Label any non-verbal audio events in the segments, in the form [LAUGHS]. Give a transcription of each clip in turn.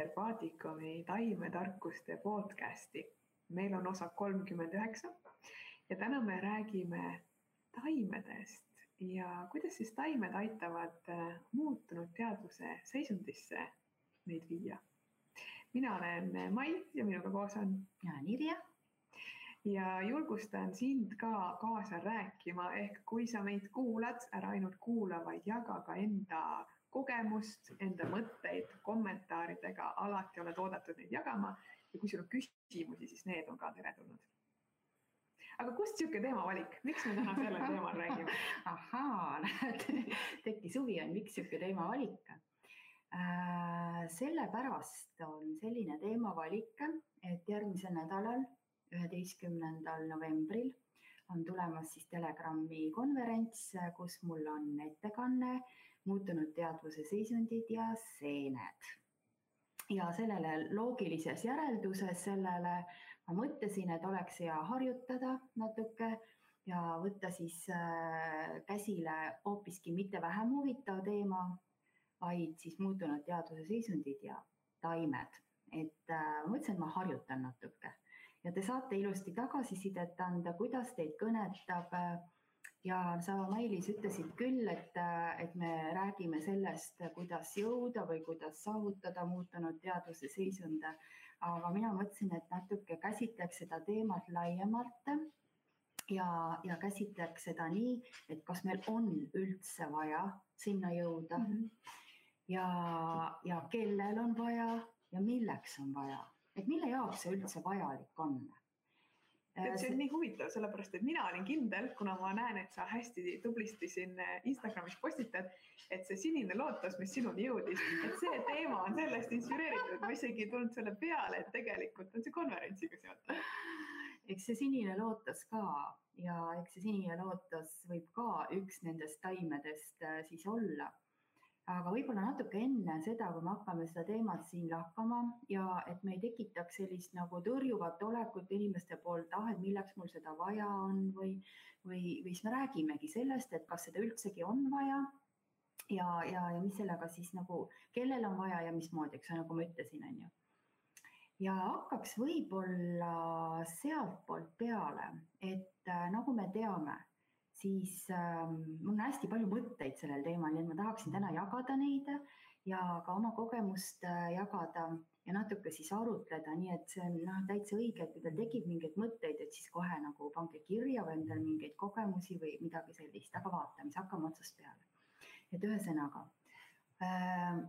Herbaatikumi taimetarkuste podcasti. meil on osa kolmkümmend üheksa ja täna me räägime taimedest ja kuidas siis taimed aitavad äh, muutunud teadvuse seisundisse meid viia. mina olen Mai ja minuga koos on. ja Irja. ja julgustan sind ka kaasa rääkima, ehk kui sa meid kuulad, ära ainult kuula, vaid jaga ka enda kogemust, enda mõtteid kommentaaridega, alati oled oodatud neid jagama ja kui sul on küsimusi, siis need on ka teretulnud. aga kust niisugune teemavalik, miks me täna sellel teemal räägime? [LAUGHS] ahaa, tekkis huvi on, miks niisugune teemavalik äh,? sellepärast on selline teemavalik, et järgmisel nädalal, üheteistkümnendal novembril on tulemas siis Telegrami konverents, kus mul on ettekanne muutunud teadvuse seisundid ja seened. ja sellele loogilises järelduses sellele ma mõtlesin, et oleks hea harjutada natuke ja võtta siis äh, käsile hoopiski mitte vähem huvitav teema, vaid siis muutunud teadvuse seisundid ja taimed. et äh, mõtlesin, et ma harjutan natuke ja te saate ilusti tagasisidet anda, kuidas teid kõnetab. Ja sa, Mailis, ütlesid küll, et, et me räägime sellest, kuidas jõuda või kuidas saavutada muutunud teadvuse seisund. aga mina mõtlesin, et natuke käsitleks seda teemat laiemalt ja, ja käsitleks seda nii, et kas meil on üldse vaja sinna jõuda mm. -hmm. ja, ja kellel on vaja ja milleks on vaja et mille jaoks see üldse vajalik on? Tead, see on nii huvitav, sellepärast et mina olin kindel, kuna ma näen, et sa hästi tublisti siin eh, Instagramis postitad, et see sinine lootus, mis sinuni jõudis, et see teema on sellest inspireeritud, ma isegi ei tulnud selle peale, et tegelikult on see konverentsiga seotud. eks see sinine lootus ka ja eks see sinine lootus võib ka üks nendest taimedest eh, siis olla aga võib-olla natuke enne seda, kui me hakkame seda teemat siin lahkama ja et me ei tekitaks sellist nagu tõrjuvat olekut inimeste poolt, ah, et milleks mul seda vaja on või, või, või siis me räägimegi sellest, et kas seda üldsegi on vaja ja, ja, ja mis sellega siis nagu, kellel on vaja ja mismoodi, eks nagu ma ütlesin, on ju. ja hakkaks võib-olla sealtpoolt peale, et nagu me teame siis ähm, mul on hästi palju mõtteid sellel teemal, et ma tahaksin täna jagada neid ja ka oma kogemust äh, jagada ja natuke siis arutleda, nii et see on noh, täitsa õige, et kui teil tekib mingeid mõtteid, et siis kohe nagu pange kirja või endale mingeid kogemusi või midagi sellist, aga vaatame, siis hakkame otsast peale. et ühesõnaga äh,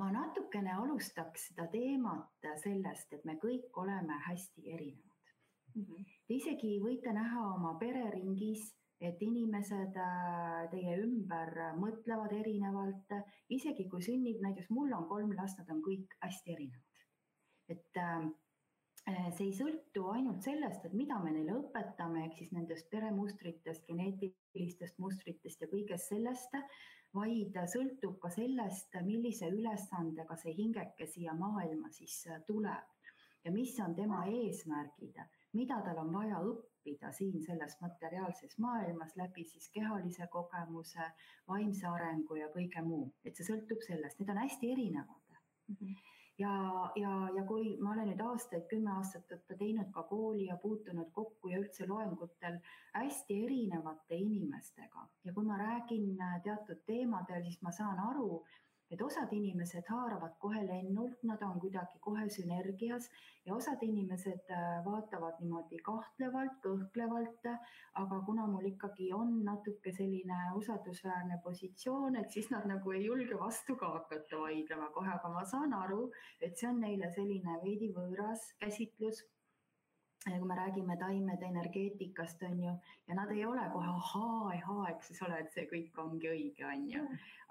ma natukene alustaks seda teemat sellest, et me kõik oleme hästi erinevad mm. -hmm. Te isegi võite näha oma pereringis et inimesed äh, teie ümber mõtlevad erinevalt, isegi kui sünnib, näiteks mul on kolm last, nad on kõik hästi erinevad. et äh, see ei sõltu ainult sellest, et mida me neile õpetame, ehk siis nendest peremustritest, geneetilistest mustritest ja kõigest sellest, vaid sõltub ka sellest, millise ülesandega see hingeke siia maailma siis tuleb ja mis on tema eesmärgid, mida tal on vaja õppida siin selles materiaalses maailmas läbi siis kehalise kogemuse, vaimse arengu ja kõige muu, et see sõltub sellest, need on hästi erinevad mm. -hmm. ja, ja, ja kui ma olen nüüd aastaid, kümme aastat teinud ka kooli ja puutunud kokku ja üldse loengutel hästi erinevate inimestega ja kui ma räägin teatud teemadel, siis ma saan aru, et osad inimesed haaravad kohe lennult, nad on kuidagi kohe sünergias ja osad inimesed äh, vaatavad niimoodi kahtlevalt, kõhklevalt. aga kuna mul ikkagi on natuke selline usaldusväärne positsioon, et siis nad nagu ei julge vastu ka hakata vaidlema kohe, aga ma saan aru, et see on neile selline veidi võõras käsitlus kui me räägime taimede energeetikast, on ju, ja nad ei ole kohe ahaa, ahaa, eks ole, et see kõik ongi õige, on ju.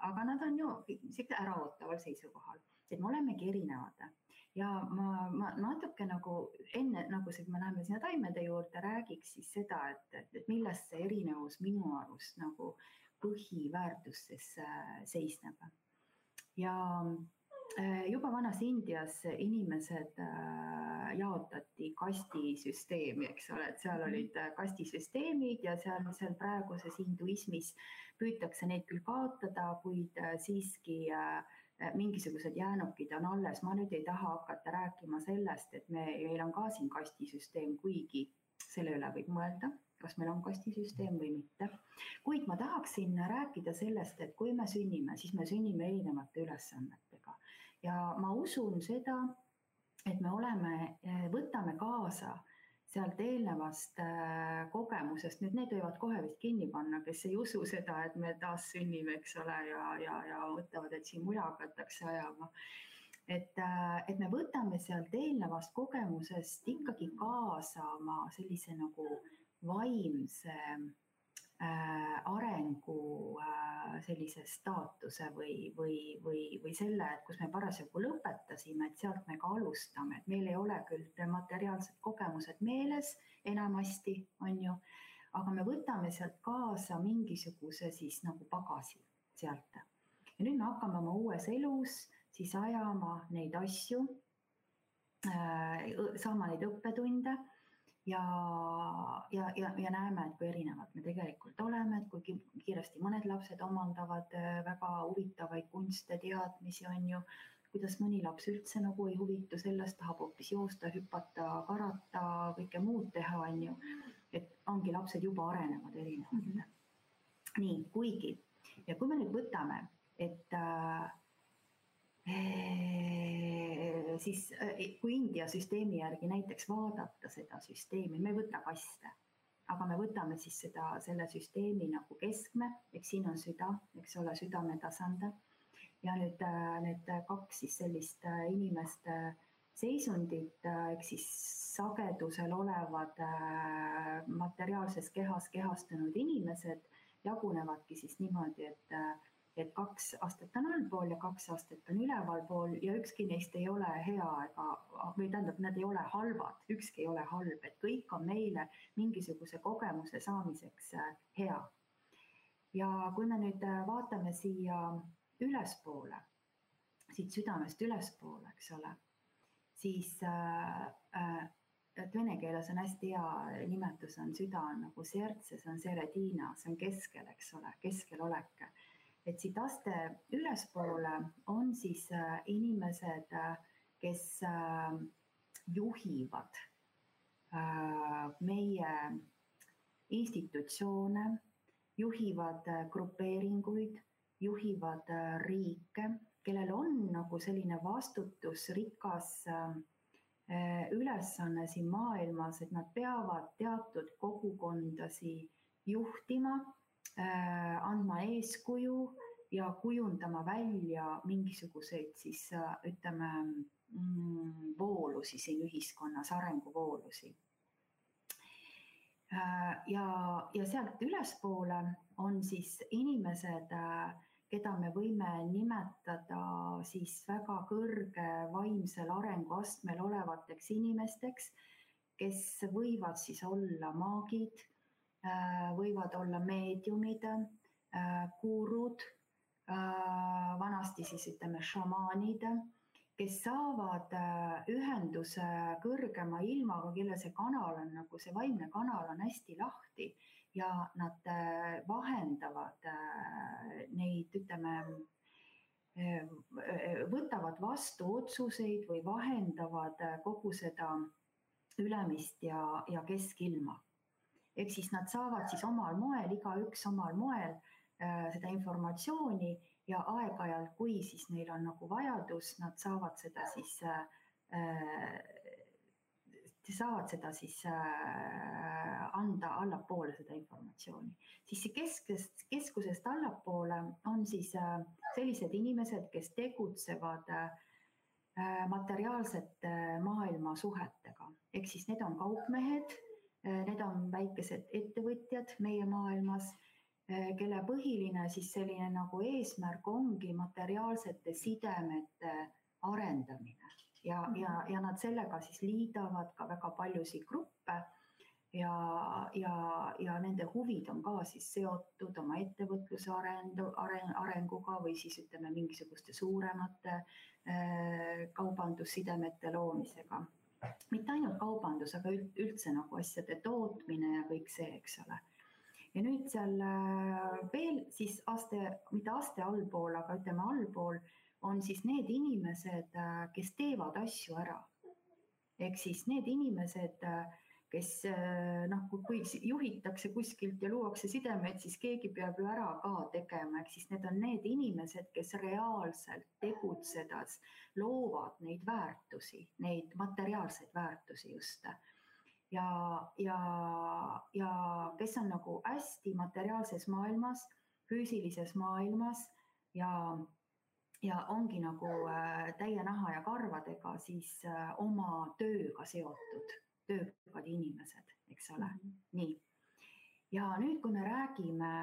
aga nad on ju sihuke äraootaval seisukohal, et me olemegi erinevad. ja ma, ma natuke nagu enne, nagu see, kui me läheme sinna taimede juurde, räägiks siis seda, et, et, milles see erinevus minu arust nagu põhiväärtustes äh, seisneb. ja juba vanas Indias inimesed äh, jaotati kastisüsteemi, eks ole, et seal olid äh, kastisüsteemid ja seal, seal praeguses hinduismis püütakse neid küll kaotada, kuid äh, siiski äh, mingisugused jäänukid on alles, ma nüüd ei taha hakata rääkima sellest, et me, meil on ka siin kastisüsteem, kuigi selle üle võib mõelda, kas meil on kastisüsteem või mitte. kuid ma tahaksin rääkida sellest, et kui me sünnime, siis me sünnime erinevate ülesannetega ja ma usun seda, et me oleme, võtame kaasa sealt eelnevast äh, kogemusest, nüüd need võivad kohe vist kinni panna, kes ei usu seda, et me taas sünnime, eks ole, ja, ja, ja mõtlevad, et siin muja hakatakse ajama. et, äh, et me võtame sealt eelnevast kogemusest ikkagi kaasa oma sellise nagu vaimse Äh, arengu äh, sellise staatuse või, või, või, või selle, et kus me parasjagu lõpetasime, et sealt me ka alustame, et meil ei ole küll materiaalsed kogemused meeles enamasti, on ju, aga me võtame sealt kaasa mingisuguse siis nagu pagasi sealt. ja nüüd me hakkame oma uues elus siis ajama neid asju, äh, saama neid õppetunde ja, ja, ja, ja näeme, et kui erinevad me tegelikult oleme, et kui kiiresti mõned lapsed omandavad äh, väga huvitavaid kunste, teadmisi, on ju, kuidas mõni laps üldse nagu ei huvitu sellest, tahab hoopis joosta, hüpata, karata, kõike muud teha, on ju. et ongi, lapsed juba arenevad erinevalt mm. -hmm. nii, kuigi ja kui me nüüd võtame, et äh, siis kui India süsteemi järgi näiteks vaadata seda süsteemi, me ei võta kaste, aga me võtame siis seda, selle süsteemi nagu keskme, eks siin on süda, eks ole, südametasand. ja nüüd need kaks siis sellist inimeste seisundit ehk siis sagedusel olevad materiaalses kehas kehastunud inimesed jagunevadki siis niimoodi, et et kaks astet on allpool ja kaks astet on ülevalpool ja ükski neist ei ole hea ega, või tähendab, nad ei ole halvad, ükski ei ole halb, et kõik on meile mingisuguse kogemuse saamiseks äh, hea. ja kui me nüüd äh, vaatame siia ülespoole, siit südamest ülespoole, eks ole, siis äh, et vene keeles on hästi hea nimetus on süda on nagu sertse, see on seredina, see on keskel, eks ole, keskelolek et siit aste ülespoole on siis äh, inimesed, äh, kes äh, juhivad meie institutsioone, juhivad grupeeringuid, juhivad riike, kellel on nagu selline vastutusrikas ülesanne siin maailmas, et nad peavad teatud kogukondasi juhtima andma eeskuju ja kujundama välja mingisuguseid siis äh, ütleme mm, voolusi siin ühiskonnas, arenguvoolusi. Äh, ja, ja sealt ülespoole on siis inimesed, keda me võime nimetada siis väga kõrge vaimsel arenguastmel olevateks inimesteks, kes võivad siis olla maagid Äh, võivad olla meediumid, äh, gurud, äh, vanasti siis ütleme šamaanid, kes saavad ühenduse kõrgema ilmaga, kellel see kanal on nagu see vaimne kanal on hästi lahti ja nad vahendavad neid, ütleme, võtavad vastu otsuseid või vahendavad kogu seda ülemist ja, ja keskilma ehk siis nad saavad siis omal moel, igaüks omal moel äh, seda informatsiooni ja aeg-ajalt, kui siis neil on nagu vajadus, nad saavad seda siis äh, äh saavad seda siis äh, anda allapoole seda informatsiooni. siis keskest, keskusest allapoole on siis äh, sellised inimesed, kes tegutsevad äh, materiaalsete maailma suhetega, ehk siis need on kaupmehed Äh, need on väikesed ettevõtjad meie maailmas, äh, kelle põhiline siis selline nagu eesmärk ongi materiaalsete sidemete arendamine ja, ja, mhm. ja nad sellega siis liidavad ka väga paljusid gruppe ja, ja, ja nende huvid on ka siis seotud oma ettevõtluse arendu, areng, arenguga või siis ütleme, mingisuguste suuremate äh, kaubandussidemete loomisega mitte ainult kaubandus, aga üldse nagu asjade tootmine ja kõik see, eks ole. ja nüüd seal äh, veel siis aste, mitte aste allpool, aga ütleme allpool on siis need inimesed, kes teevad asju ära. ehk siis need inimesed, kes noh, kui juhitakse kuskilt ja luuakse sidemed, siis keegi peab ju ära ka tegema, ehk siis need on need inimesed, kes reaalselt tegutsedes loovad neid väärtusi, neid materiaalseid väärtusi just. Ja, ja, ja kes on nagu hästi materiaalses maailmas, füüsilises maailmas ja ja ongi nagu äh, täie naha ja karvadega siis äh, oma tööga seotud, töökad inimesed, eks ole mm, -hmm. nii. ja nüüd, kui me räägime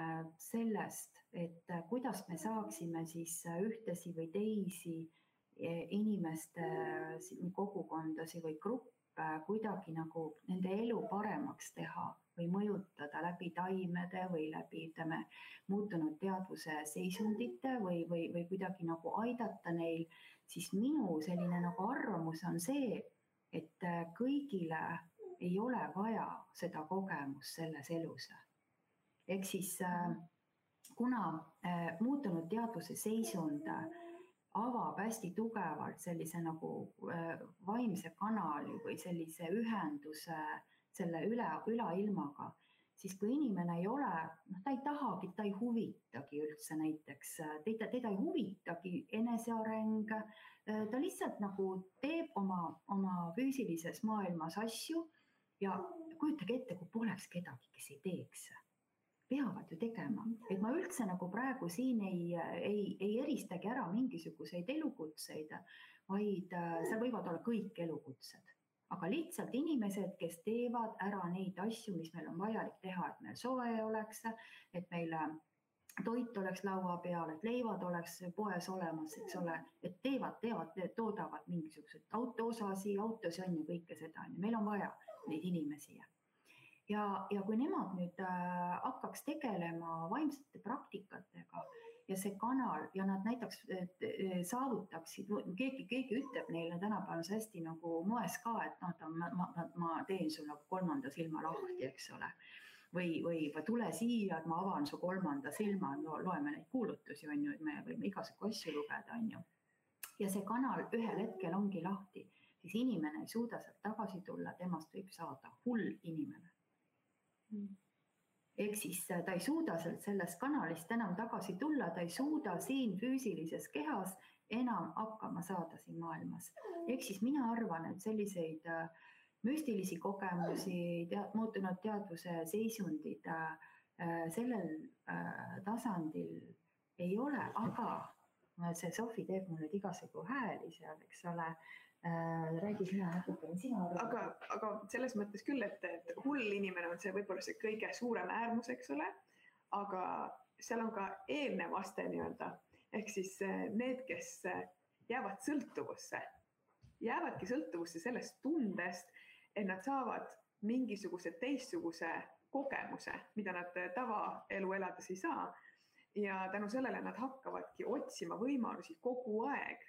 sellest, et äh, kuidas me saaksime siis ühtesi või teisi inimeste kogukondasid või gruppe kuidagi nagu nende elu paremaks teha või mõjutada läbi taimede või läbi, ütleme, muutunud teadvuse seisundite või, või, või kuidagi nagu aidata neil, siis minu selline nagu arvamus on see, et kõigile ei ole vaja seda kogemust selles elus. ehk siis kuna äh, muutunud teadvuse seisund avab hästi tugevalt sellise nagu äh, vaimse kanali või sellise ühenduse äh, selle üle, ülailmaga, siis kui inimene ei ole, noh, ta ei tahagi, ta ei huvitagi üldse näiteks, teda, teda ei huvitagi eneseareng, ta lihtsalt nagu teeb oma, oma füüsilises maailmas asju ja kujutage ette, kui poleks kedagi, kes ei teeks. Peavad ju tegema, et ma üldse nagu praegu siin ei, ei, ei eristagi ära mingisuguseid elukutseid, vaid äh, seal võivad olla kõik elukutsed. Aga lihtsalt inimesed, kes teevad ära neid asju, mis meil on vajalik teha, et meil soe oleks, et meil äh, toit oleks laua peal, et leivad oleks poes olemas, eks ole, et teevad, teevad, toodavad mingisuguseid autoosasi, autosid on ju kõike seda on ju, meil on vaja neid inimesi. ja, ja kui nemad nüüd äh, hakkaks tegelema vaimsete praktikatega ja see kanal ja nad näiteks saavutaksid, keegi, keegi ütleb neile tänapäeval see hästi nagu moes ka, et noh, ma, ma, ma teen sul nagu kolmanda silma lahti, eks ole. Või, või, tule siia, et ma avan su kolmanda silma no,, loeme neid kuulutusi, on ju, et me võime igasugu asju lugeda, on ju. ja see kanal ühel hetkel ongi lahti, siis inimene ei suuda sealt tagasi tulla, temast võib saada hull inimene mm ehk siis äh, ta ei suuda sealt sellest kanalist enam tagasi tulla, ta ei suuda siin füüsilises kehas enam hakkama saada siin maailmas. ehk siis mina arvan, et selliseid äh, müstilisi kogemusi, tead, muutunud teadvuse seisundid äh, sellel tasandil ei ole, aga see Sofi teeb mul nüüd igasugu hääli seal, eks ole Äh, räägi sina natukene, sina arvad. aga, aga selles mõttes küll, et, et hull inimene on see võib-olla see kõige suurem äärmus, eks ole. aga seal on ka eelnev aste nii-öelda ehk siis äh, need, kes äh, jäävad sõltuvusse, jäävadki sõltuvusse sellest tundest, et nad saavad mingisuguse teistsuguse kogemuse, mida nad tavaelu elades ei saa. ja tänu sellele nad hakkavadki otsima võimalusi kogu aeg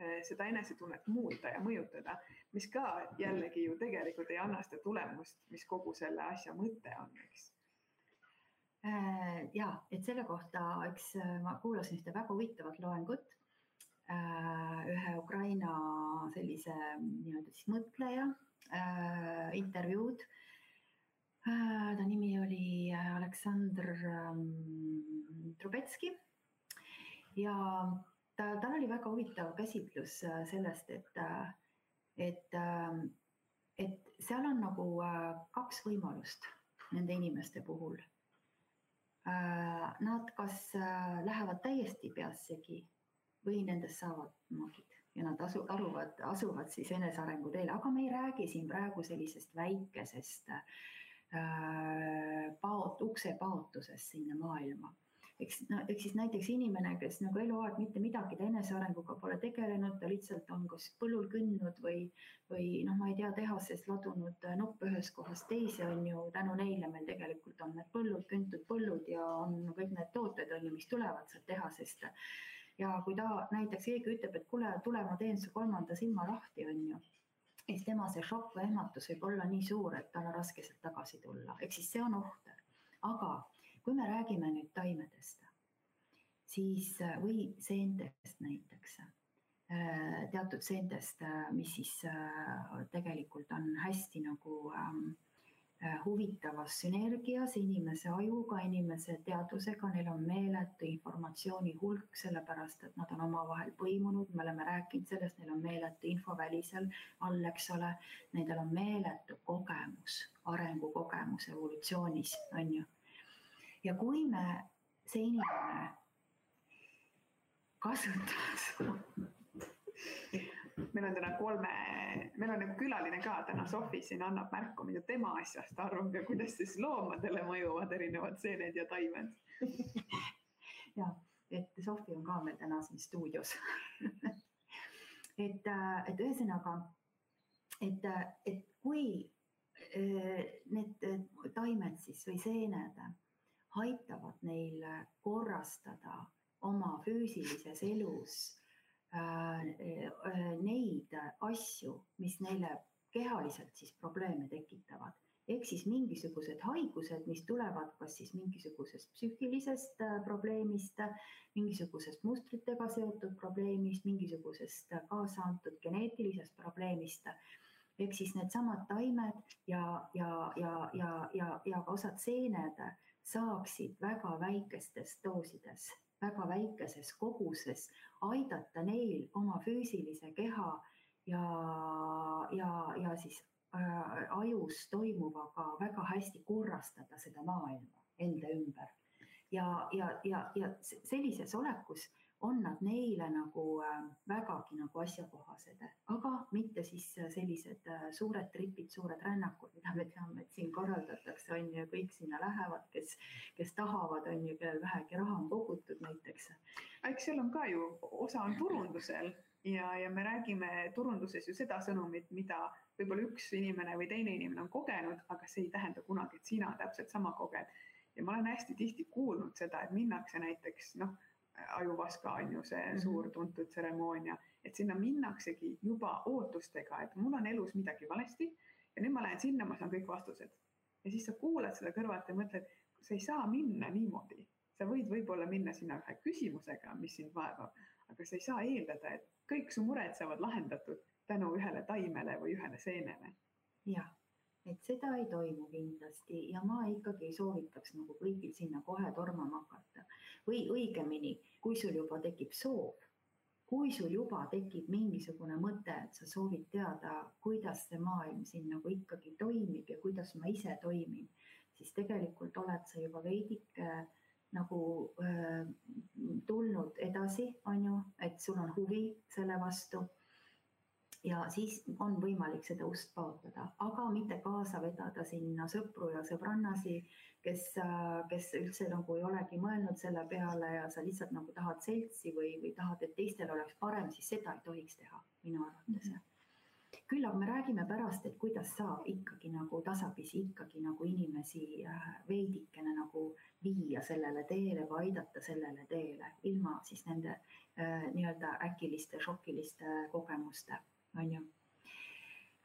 Eh, seda enesetunnet muuta ja mõjutada, mis ka jällegi ju tegelikult ei anna seda tulemust, mis kogu selle asja mõte on, eks äh, ja et selle kohta, eks ma kuulasin ühte väga huvitavat loengut äh, ühe Ukraina sellise nii-öelda siis mõtleja intervjuud. ta nimi oli Aleksandr ähm, Trubetski ja ta, tal oli väga huvitav käsitlus äh, sellest, et, äh, et, ähm, et seal on nagu äh, kaks võimalust nende inimeste puhul. Nad kas lähevad täiesti peassegi või nendest saavad magid ja nad asu, aruvad, asuvad siis enesearengu teele, aga me ei räägi siin praegu sellisest väikesest äh, paot, ukse paotusest sinna maailma. Eks no, ehk siis näiteks inimene, kes nagu eluaeg mitte midagi ta enesearenguga pole tegelenud, ta lihtsalt on kas põllul kõndinud või, või noh, ma ei tea, tehases ladunud nuppe ühest kohast teise on ju, tänu neile meil tegelikult on need põllud, küntud põllud ja on kõik need tooted on ju, mis tulevad sealt tehasest. Ja kui ta näiteks keegi ütleb, et kuule, tule, ma teen su kolmanda silma lahti, on ju siis tema see šokk või ehmatus võib olla nii suur, et tal on raske sealt tagasi tulla, ehk siis see on oht. aga kui me räägime nüüd taimedest, siis või seentest näiteks, teatud seentest, mis siis tegelikult on hästi nagu ähm, Äh, huvitavas sünergias inimese ajuga, inimese teadvusega, neil on meeletu informatsiooni hulk, sellepärast et nad on omavahel põimunud, me oleme rääkinud sellest, neil on meeletu infoväli seal all, eks ole, nendel on meeletu kogemus, arengukogemus evolutsioonis, on ju. ja kui me, see inimene kasutas [LAUGHS] meil on täna kolme, meil on nagu külaline ka täna Sofi siin annab märku, mida tema asjast arvab ja kuidas siis loomadele mõjuvad erinevad seened ja taimed. [LAUGHS] Ja, et Sofi on ka meil täna siin stuudios. [LAUGHS] Et, et ühesõnaga, et, et kui eh, need taimed siis või seened aitavad neil korrastada oma füüsilises elus Äh, äh, neid asju, mis neile kehaliselt siis probleeme tekitavad. ehk siis mingisugused haigused, mis tulevad kas siis mingisugusest psüühilisest äh, probleemist, mingisugusest mustritega seotud probleemist, mingisugusest kaasa antud geneetilisest probleemist ehk siis needsamad taimed ja, ja, ja, ja, ja, ja ka osad seened saaksid väga väikestes doosides väga väikeses koguses aidata neil oma füüsilise keha ja, ja, ja siis äh, ajus toimuvaga väga hästi korrastada seda maailma enda ümber. ja, ja, ja, ja sellises olekus on nad neile nagu äh, vägagi nagu asjakohased, aga mitte siis sellised äh, suured tripid, suured rännakud, mida me teame, et siin korraldatakse, on ju, kõik sinna lähevad, kes, kes tahavad, on ju, kellel vähegi raha on kogutud näiteks. eks seal on ka ju, osa on turundusel ja, ja me räägime turunduses ju seda sõnumit, mida võib-olla üks inimene või teine inimene on kogenud, aga see ei tähenda kunagi, et sina täpselt sama koged. ja ma olen hästi tihti kuulnud seda, et minnakse näiteks noh ajuvaska on ju see mm -hmm. suur tuntud tseremoonia, et sinna minnaksegi juba ootustega, et mul on elus midagi valesti ja nüüd ma lähen sinna, ma saan kõik vastused. ja siis sa kuulad seda kõrvalt ja mõtled, sa ei saa minna niimoodi, sa võid võib-olla minna sinna ühe küsimusega, mis sind vaevab, aga sa ei saa eeldada, et kõik su mured saavad lahendatud tänu ühele taimele või ühele seenele. jah et seda ei toimu kindlasti ja ma ikkagi soovitaks nagu kõigil sinna kohe tormama hakata. Või õigemini, kui sul juba tekib soov, kui sul juba tekib mingisugune mõte, et sa soovid teada, kuidas see maailm siin nagu ikkagi toimib ja kuidas ma ise toimin, siis tegelikult oled sa juba veidike nagu äh, tulnud edasi, on ju, et sul on huvi selle vastu. Ja siis on võimalik seda ust paotada, aga mitte kaasa vedada sinna sõpru ja sõbrannasi, kes, kes üldse nagu ei olegi mõelnud selle peale ja sa lihtsalt nagu tahad seltsi või, või tahad, et teistel oleks parem, siis seda ei tohiks teha minu arvates mm. -hmm küll aga me räägime pärast, et kuidas saab ikkagi nagu tasapisi ikkagi nagu inimesi äh, veidikene nagu viia sellele teele või aidata sellele teele ilma siis nende äh, nii-öelda äkiliste šokiliste kogemuste on ju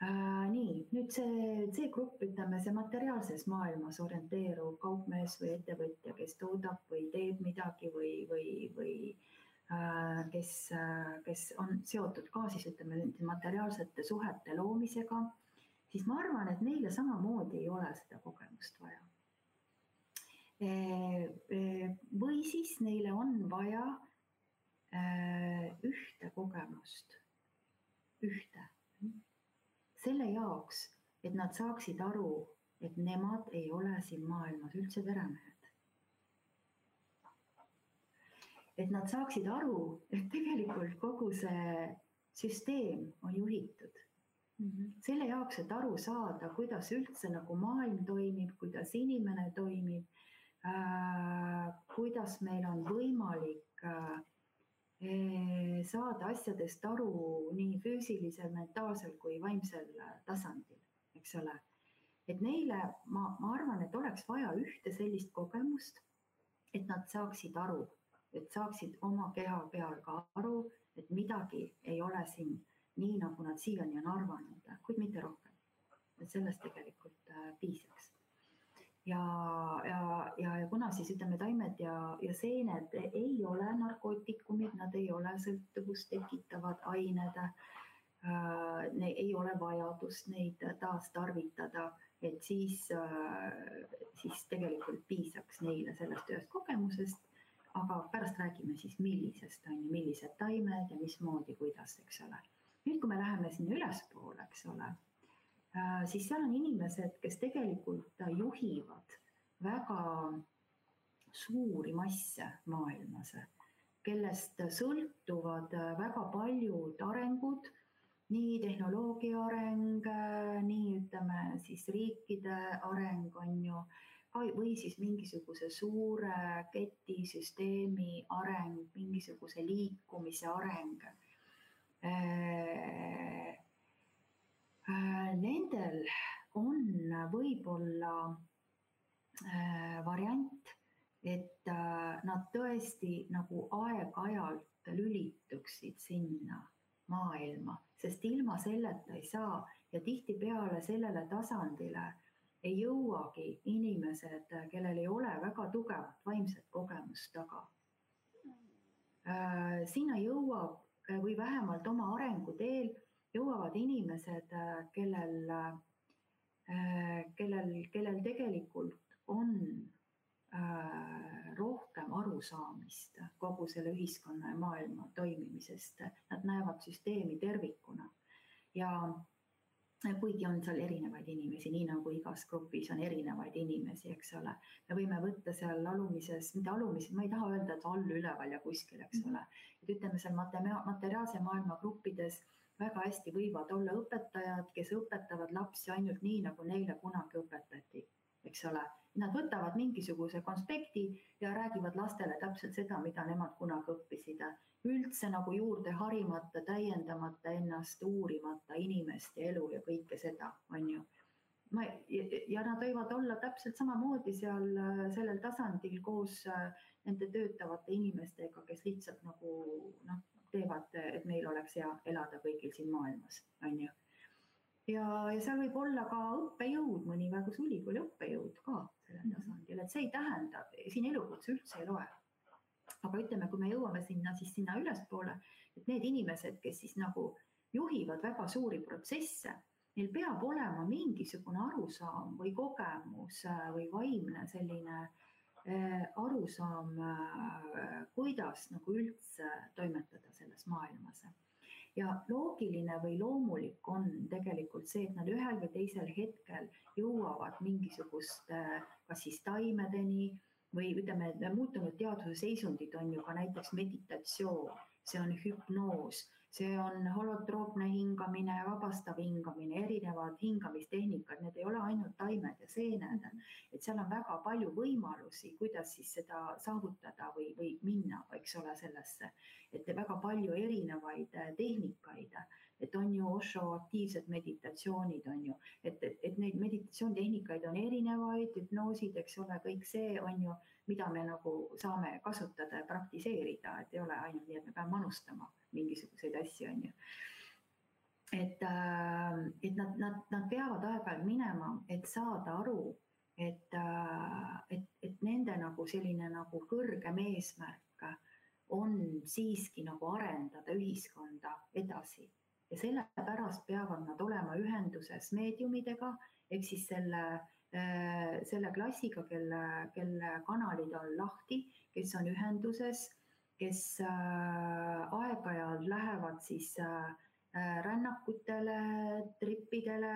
äh,. nii, nüüd see C-grupp, ütleme see materiaalses maailmas orienteeruv kaupmees või ettevõtja, kes toodab või teeb midagi või, või, või äh, kes äh,, kes on seotud ka siis ütleme materiaalsete suhete loomisega, siis ma arvan, et neile samamoodi ei ole seda kogemust vaja e,. E, või siis neile on vaja äh, ühte kogemust ühte. Selle jaoks, et nad saaksid aru, et nemad ei ole siin maailmas üldse peremehed. et nad saaksid aru, et tegelikult kogu see süsteem on juhitud Mm -hmm. selle jaoks, et aru saada, kuidas üldse nagu maailm toimib, kuidas inimene toimib äh,, kuidas meil on võimalik äh, saada asjadest aru nii füüsilisel, mentaalsel kui vaimsel tasandil, eks ole. et neile ma, ma arvan, et oleks vaja ühte sellist kogemust, et nad saaksid aru, et saaksid oma keha peal ka aru, et midagi ei ole siin nii, nagu nad siiani on arvanud, kuid mitte rohkem. et sellest tegelikult äh, piisaks. Ja, ja, ja, ja kuna siis ütleme, taimed ja, ja seened ei ole narkootikumid, nad ei ole sõltuvust tekitavad ained äh,, ei ole vajadust neid taastarvitada, et siis äh,, siis tegelikult piisaks neile sellest ühest kogemusest. aga pärast räägime siis, millisest on ju, millised taimed ja mismoodi, kuidas, eks ole. nüüd, kui me läheme sinna ülespoole, eks ole siis seal on inimesed, kes tegelikult juhivad väga suuri masse maailmas, kellest sõltuvad väga paljud arengud, nii tehnoloogia areng, nii ütleme siis riikide areng on ju, või siis mingisuguse suure ketisüsteemi areng, mingisuguse liikumise areng. Äh, Äh, nendel on võib-olla äh, variant, et äh, nad tõesti nagu aeg-ajalt lülituksid sinna maailma, sest ilma selleta ei saa ja tihtipeale sellele tasandile ei jõuagi inimesed, kellel ei ole väga tugevat vaimset kogemust taga. sinna jõuab või vähemalt oma arenguteel jõuavad inimesed, äh, kellel, äh, kellel, kellel tegelikult on äh, rohkem arusaamist kogu selle ühiskonna ja maailma toimimisest, nad näevad süsteemi tervikuna ja kuigi on seal erinevaid inimesi, nii nagu igas grupis on erinevaid inimesi, eks ole. me võime võtta seal alumises, mitte alumises, ma ei taha öelda, et all, üleval ja kuskil, eks ole. et ütleme seal materiaalse maailma gruppides väga hästi võivad olla õpetajad, kes õpetavad lapsi ainult nii, nagu neile kunagi õpetati, eks ole. Nad võtavad mingisuguse konspekti ja räägivad lastele täpselt seda, mida nemad kunagi õppisid. üldse nagu juurde harimata, täiendamata ennast, uurimata inimeste elu ja kõike seda, on ju ma ja nad võivad olla täpselt samamoodi seal sellel tasandil koos nende töötavate inimestega, kes lihtsalt nagu noh, teevad, et meil oleks hea elada kõigil siin maailmas, on ju. ja, ja seal võib olla ka õppejõud, mõni väga ülikooli õppejõud ka sellel mhm. tasandil, et see ei tähenda, siin elukutse üldse ei loe. aga ütleme, kui me jõuame sinna, siis sinna ülespoole, et need inimesed, kes siis nagu juhivad väga suuri protsesse, neil peab olema mingisugune arusaam või kogemus või vaimne selline äh, Äh, arusaam, äh, kuidas nagu üldse toimetada selles maailmas. ja loogiline või loomulik on tegelikult see, et nad ühel või teisel hetkel jõuavad mingisuguste, kas siis taimedeni või ütleme, muutunud teaduse seisundid on ju ka näiteks meditatsioon, see on hüpnoos see on holotroopne hingamine, vabastav hingamine, erinevad hingamistehnikad, need ei ole ainult taimed ja seened. et seal on väga palju võimalusi, kuidas siis seda saavutada või, või minna, eks ole, sellesse. et väga palju erinevaid eh, tehnikaid, et on ju Osho aktiivsed meditatsioonid, on ju, et, et, et neid meditatsioonitehnikaid on erinevaid, hüpnoosid, eks ole, kõik see on ju, mida me nagu saame kasutada ja praktiseerida, et ei ole ainult nii, et me peame manustama mingisuguseid asju, on ju. et, äh, et nad, nad, nad peavad aeg-ajalt minema, et saada aru, et, äh, et, et nende nagu selline nagu kõrgem eesmärk on siiski nagu arendada ühiskonda edasi ja sellepärast peavad nad olema ühenduses meediumidega ehk siis selle, selle klassiga, kelle, kelle kanalid on lahti, kes on ühenduses kes äh, aeg-ajalt lähevad siis äh, äh, rännakutele, tripidele,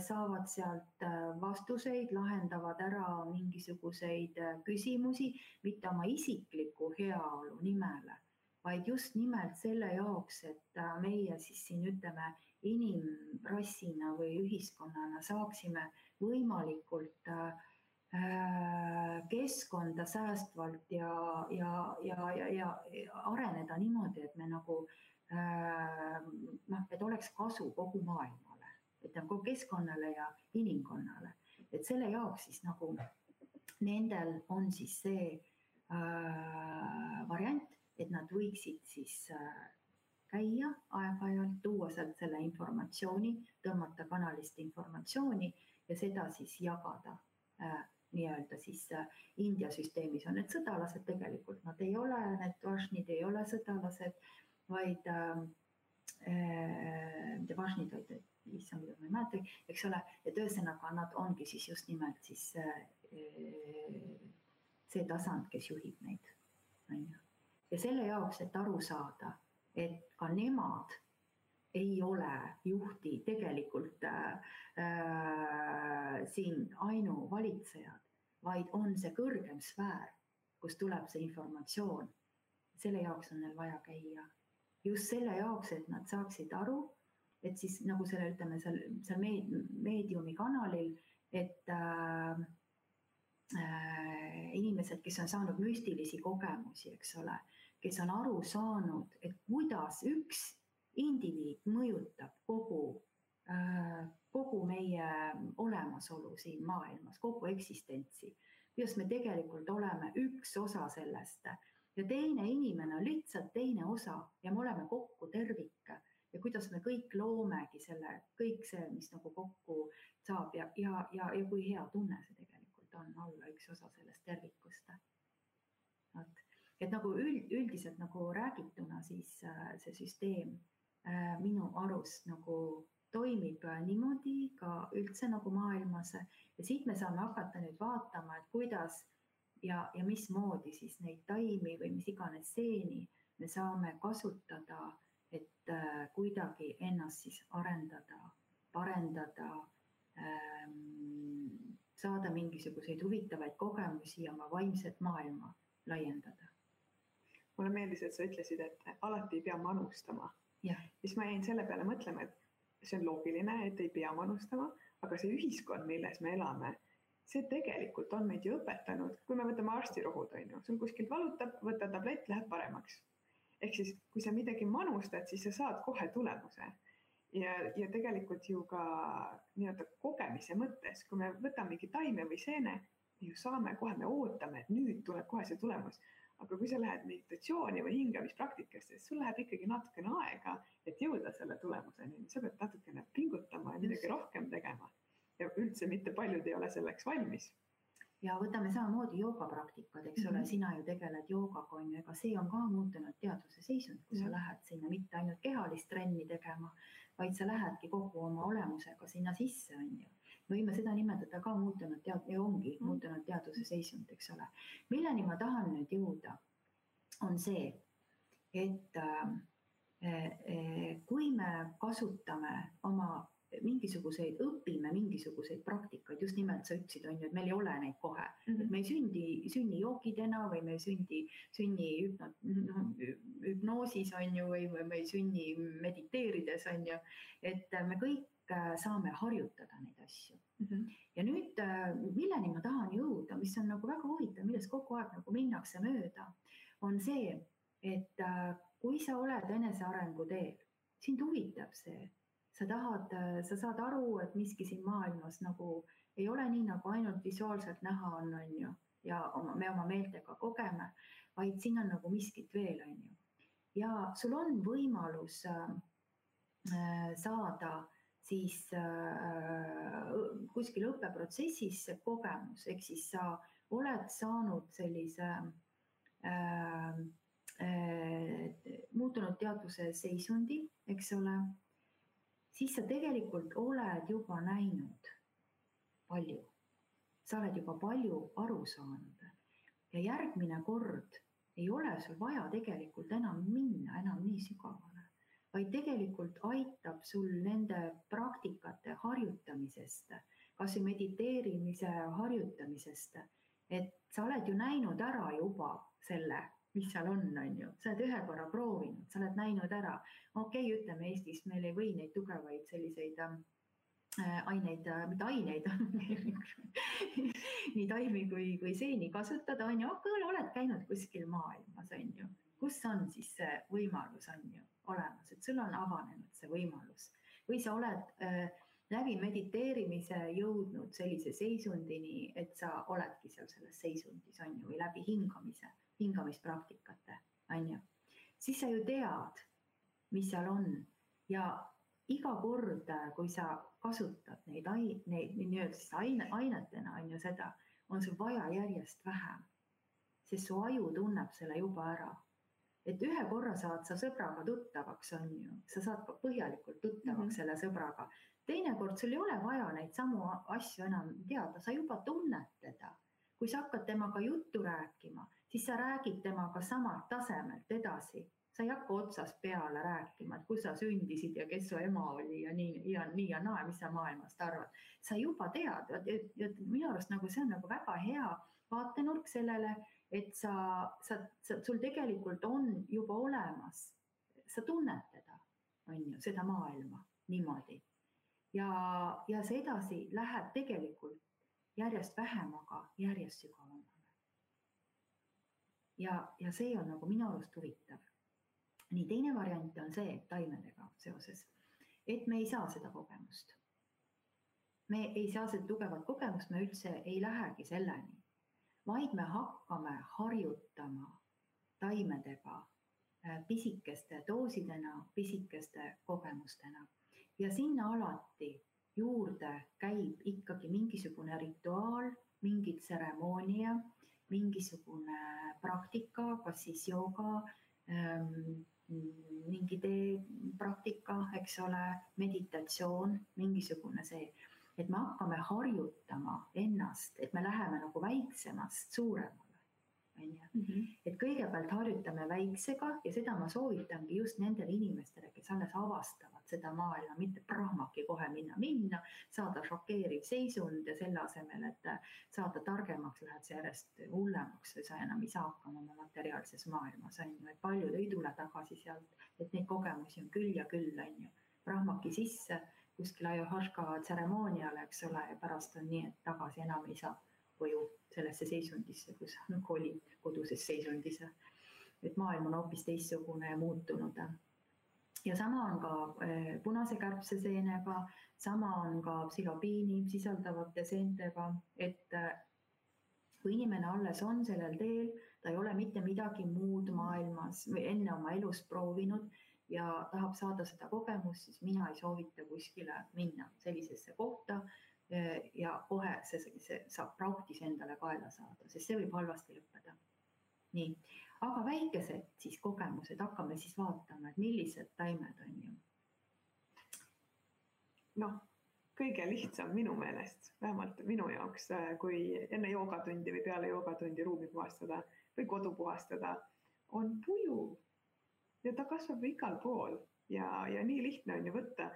saavad sealt vastuseid, lahendavad ära mingisuguseid küsimusi, mitte oma isikliku heaolu nimele, vaid just nimelt selle jaoks, et meie siis siin ütleme inimrassina või ühiskonnana saaksime äh, Äh, keskkonda säästvalt ja, ja, ja, ja, ja areneda niimoodi, et me nagu äh, noh, et oleks kasu kogu maailmale, et nagu keskkonnale ja inimkonnale, et selle jaoks siis nagu nendel on siis see äh, variant, et nad võiksid siis äh, käia aeg-ajalt, tuua sealt selle informatsiooni, tõmmata kanalist informatsiooni ja seda siis jagada nii-öelda siis India süsteemis on need sõdalased, tegelikult nad ei ole, need vašnid ei ole sõdalased, vaid äh, mitte vašnid, vaid issand, ma ei mäleta, eks ole, et ühesõnaga nad ongi siis just nimelt siis äh, see tasand, kes juhib neid, on ju. ja selle jaoks, et aru saada, et ka nemad ei ole juhti tegelikult äh, siin ainuvalitsejad, vaid on see kõrgem sfäär, kust tuleb see informatsioon. selle jaoks on neil vaja käia. just selle jaoks, et nad saaksid aru, et siis nagu selle, ütleme seal, seal meediumi kanalil, et äh, äh, inimesed, kes on saanud müstilisi kogemusi, eks ole, kes on aru saanud, et kuidas üks indiviid mõjutab kogu, äh, kogu meie olemasolu siin maailmas, kogu eksistentsi, kuidas me tegelikult oleme üks osa sellest. Ja teine inimene on lihtsalt teine osa ja me oleme kokku tervik ja kuidas me kõik loomegi selle, kõik see, mis nagu kokku saab ja, ja, ja, ja kui hea tunne see tegelikult on olla üks osa sellest tervikust. vot, et nagu üld, üldiselt nagu räägituna, siis äh, see süsteem minu arust nagu toimib äh, niimoodi ka üldse nagu maailmas ja siit me saame hakata nüüd vaatama, et kuidas ja, ja mismoodi siis neid taimi või mis iganes seeni me saame kasutada, et äh, kuidagi ennast siis arendada, parendada ähm,, saada mingisuguseid huvitavaid kogemusi ja oma vaimset maailma laiendada. mulle meeldis, et sa ütlesid, et alati ei pea manustama siis ma jäin selle peale mõtlema, et see on loogiline, et ei pea manustama, aga see ühiskond, milles me elame, see tegelikult on meid ju õpetanud, kui me võtame arstirohud, on ju, sul kuskilt valutab, võta tablett, läheb paremaks. ehk siis, kui sa midagi manustad, siis sa saad kohe tulemuse. ja, ja tegelikult ju ka nii-öelda kogemise mõttes, kui me võtamegi taime või seene, ju saame kohe, me ootame, et nüüd tuleb kohe see tulemus aga kui sa lähed meditatsiooni või hingamispraktikasse, siis sul läheb ikkagi natukene aega, et jõuda selle tulemuseni, sa pead natukene pingutama ja midagi rohkem tegema. ja üldse mitte paljud ei ole selleks valmis ja võtame samamoodi joogapraktikad, eks ole mm, -hmm. sina ju tegeled joogaga on ju, ega see on ka muutunud teaduse seisund, kui mm -hmm. sa lähed sinna mitte ainult kehalist trenni tegema, vaid sa lähedki kogu oma olemusega sinna sisse, on ju võime seda nimetada ka muutunud tead- ja ongi mm. muutunud teaduse seisund, eks ole. milleni ma tahan nüüd jõuda, on see, et äh, äh, kui me kasutame oma mingisuguseid, õpime mingisuguseid praktikaid, just nimelt sa ütlesid, on ju, et meil ei ole neid kohe mm, -hmm. et me ei sündi, sünni joogidena või me ei sündi, sünni hüpno, hüpnoosis on ju, või, või me ei sünni mediteerides on ju, et me kõik saame harjutada neid asju mm. -hmm. ja nüüd, äh, milleni ma tahan jõuda, mis on nagu väga huvitav, millest kogu aeg nagu minnakse mööda, on see, et äh, kui sa oled enesearengu teel, sind huvitab see, sa tahad, sa saad aru, et miski siin maailmas nagu ei ole nii, nagu ainult visuaalselt näha on, on ju, ja oma, me oma meeltega kogeme, vaid siin on nagu miskit veel, on ju. ja sul on võimalus äh, saada äh, siis äh, kuskil õppeprotsessis see kogemus, ehk siis sa oled saanud sellise äh, äh, muutunud teadvuse seisundi, eks ole, siis sa tegelikult oled juba näinud palju, sa oled juba palju aru saanud. Ja järgmine kord ei ole sul vaja tegelikult enam minna enam nii sügavale vaid tegelikult aitab sul nende praktikate harjutamisest, kas või mediteerimise harjutamisest, et sa oled ju näinud ära juba selle, mis seal on, on ju, sa oled ühe korra proovinud, sa oled näinud ära, okei okay,, ütleme Eestis meil ei või neid tugevaid selliseid äh, aineid, äh, mitte aineid [LAUGHS] nii taimi kui, kui seeni kasutada, on ju, aga oled käinud kuskil maailmas, on ju, kus on siis see võimalus, on ju olemas, et sul on avanenud see võimalus või sa oled äh, läbi mediteerimise jõudnud sellise seisundini, et sa oledki seal selles seisundis, on ju, või läbi hingamise, hingamispraktikate, on ju, siis sa ju tead, mis seal on ja, iga kord, kui sa kasutad neid ai-, neid nii-öelda siis aine, ainetena on ju seda, on sul vaja järjest vähem. sest su aju tunneb selle juba ära. Et ühe korra saad sa sõbraga tuttavaks, on ju, sa saad ka põhjalikult tuttavaks mm -hmm. selle sõbraga. teinekord sul ei ole vaja neid samu asju enam teada, sa juba tunned teda. kui sa hakkad temaga juttu rääkima, siis sa räägid temaga samalt tasemelt edasi sa ei hakka otsast peale rääkima, et kus sa sündisid ja kes su ema oli ja nii ja nii ja naa, mis sa maailmast arvad. sa juba tead, et minu arust nagu see on nagu väga hea vaatenurk sellele, et sa, sa, sa, sul tegelikult on juba olemas, sa tunned teda, on ju, seda maailma niimoodi. ja, ja see edasi läheb tegelikult järjest vähem, aga järjest sügavamale. ja, ja see on nagu minu arust huvitav nii, teine variant on see taimedega seoses, et me ei saa seda kogemust. me ei saa seda tugevat kogemust, me üldse ei lähegi selleni, vaid me hakkame harjutama taimedega äh, pisikeste doosidena, pisikeste kogemustena. Ja sinna alati juurde käib ikkagi mingisugune rituaal, mingi tseremoonia, mingisugune praktika, kas siis jooga ähm,, mingi teepraktika, eks ole, meditatsioon, mingisugune see, et me hakkame harjutama ennast, et me läheme nagu väiksemast suuremale, on ju. Mhm. et kõigepealt harjutame väiksega ja seda ma soovitangi just nendele inimestele, kes alles avastavad seda maailma, mitte prahmaki kohe minna, minna, saada šokeeriv seisund ja selle asemel, et saada targemaks, lähed sa järjest hullemaks või sa enam ei saa hakkama oma materiaalses maailmas, on ju, et paljud ei tule tagasi sealt, et neid kogemusi on küll ja küll, on ju. prahmaki sisse kuskil ajuhaška tseremooniale, eks ole, ja pärast on nii, et tagasi enam ei saa koju sellesse seisundisse, kus nagu oli koduses seisundis. et maailm on hoopis teistsugune ja muutunud ja sama on ka eh, punase kärbseseenega, sama on ka psilobiini sisaldavate seentega, et eh, kui inimene alles on sellel teel, ta ei ole mitte midagi muud maailmas või enne oma elus proovinud ja tahab saada seda kogemust, siis mina ei soovita kuskile minna sellisesse kohta eh, ja kohe see, see saab prauhtis endale kaela saada, sest see võib halvasti lõppeda. nii, aga väikesed siis kogemused, hakkame siis vaatama, et millised taimed on ju. noh, kõige lihtsam minu meelest, vähemalt minu jaoks, äh, kui enne joogatundi või peale joogatundi ruumi puhastada või kodu puhastada, on puju. Ja ta kasvab igal pool ja, ja nii lihtne on ju võtta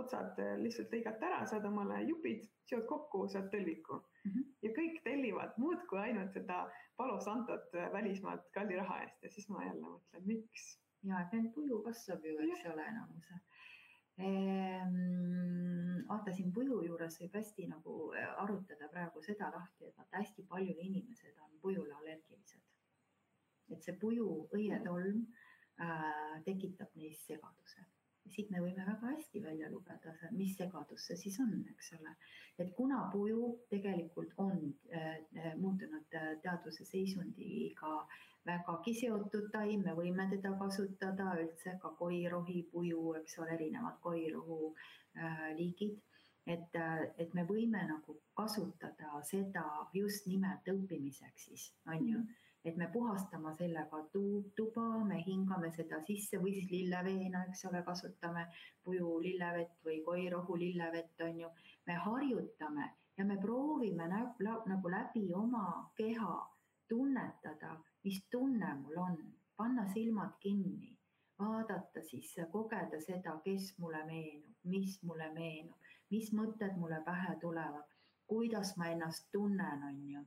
otsad äh, lihtsalt lõigata ära, saad omale jupid, seod kokku, saad tõlviku mm. -hmm. ja kõik tellivad muudkui ainult seda Palo Santot äh, välismaalt kalli raha eest ja siis ma jälle mõtlen, miks. ja, et neil puju kasvab ju, eks ole, enamus ehm,. vaata siin puju juures võib hästi nagu äh, arutada praegu seda lahti, et vaata hästi paljud inimesed on pujule allergilised. et see puju õietolm äh, tekitab neis segaduse. Siit me võime väga hästi välja lugeda, mis segadus see siis on, eks ole. et kuna puju tegelikult on äh, muutunud äh, teaduse seisundiga vägagi seotud taim, me võime teda kasutada üldse ka koirohi puju, eks ole, erinevad koirohu äh, liigid. Et, äh, et me võime nagu kasutada seda just nimelt õppimiseks siis, on ju. mm et me puhastame sellega tuba, me hingame seda sisse või siis lilleveena, eks ole, kasutame puju lillevett või koirohu lillevett, on ju. me harjutame ja me proovime nagu läbi oma keha tunnetada, mis tunne mul on, panna silmad kinni, vaadata siis, kogeda seda, kes mulle meenub, mis mulle meenub, mis mõtted mulle pähe tulevad, kuidas ma ennast tunnen, on ju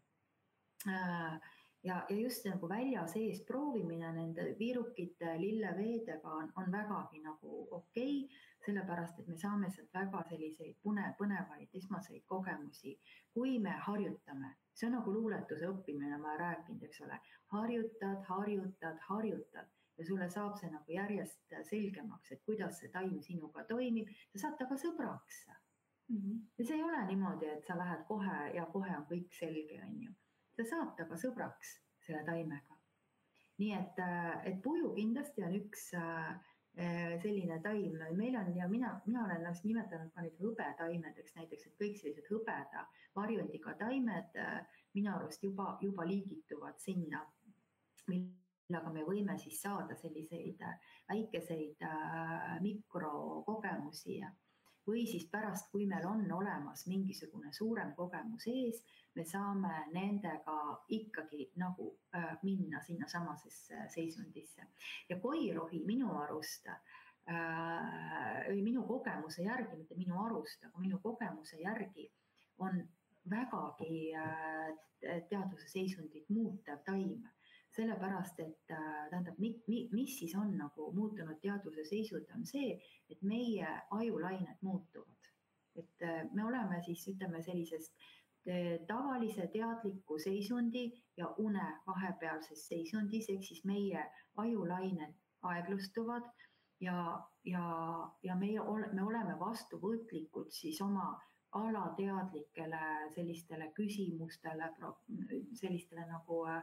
äh, ja, ja just nagu välja sees proovimine nende viirukite lilleveedega on, on vägagi nagu okei okay,, sellepärast et me saame sealt väga selliseid pune, põnevaid esmaseid kogemusi, kui me harjutame. see on nagu luuletuse õppimine, ma rääkinud, eks ole, harjutad, harjutad, harjutad ja sulle saab see nagu järjest selgemaks, et kuidas see taim sinuga toimib, sa saad temaga sõbraks mm. -hmm. ja see ei ole niimoodi, et sa lähed kohe ja kohe on kõik selge, on ju sa saad temaga sõbraks, selle taimega. nii et, äh, et puju kindlasti on üks äh, äh, selline taim, meil on ja mina, mina olen ennast nimetanud ka neid hõbetaimedeks näiteks, et kõik sellised hõbeda varjundiga taimed minu arust juba, juba liigituvad sinna, millega me võime siis saada selliseid väikeseid mikrokogemusi või siis pärast, kui meil on olemas mingisugune suurem kogemus ees, me saame nendega ikkagi nagu äh, minna sinnasamasesse seisundisse. ja koirohi minu arust äh, või minu kogemuse järgi, mitte minu arust, aga minu kogemuse järgi on vägagi äh, teadvuse seisundit muutev taim sellepärast et äh, tähendab, mis siis on nagu muutunud teadvuse seisund, on see, et meie ajulained muutuvad. et äh, me oleme siis ütleme sellisest äh, tavalise teadliku seisundi ja une vahepealses seisundis, ehk siis meie ajulained aeglustuvad ja, ja, ja meie, me oleme vastuvõtlikud siis oma alateadlikele sellistele küsimustele, sellistele nagu Äh,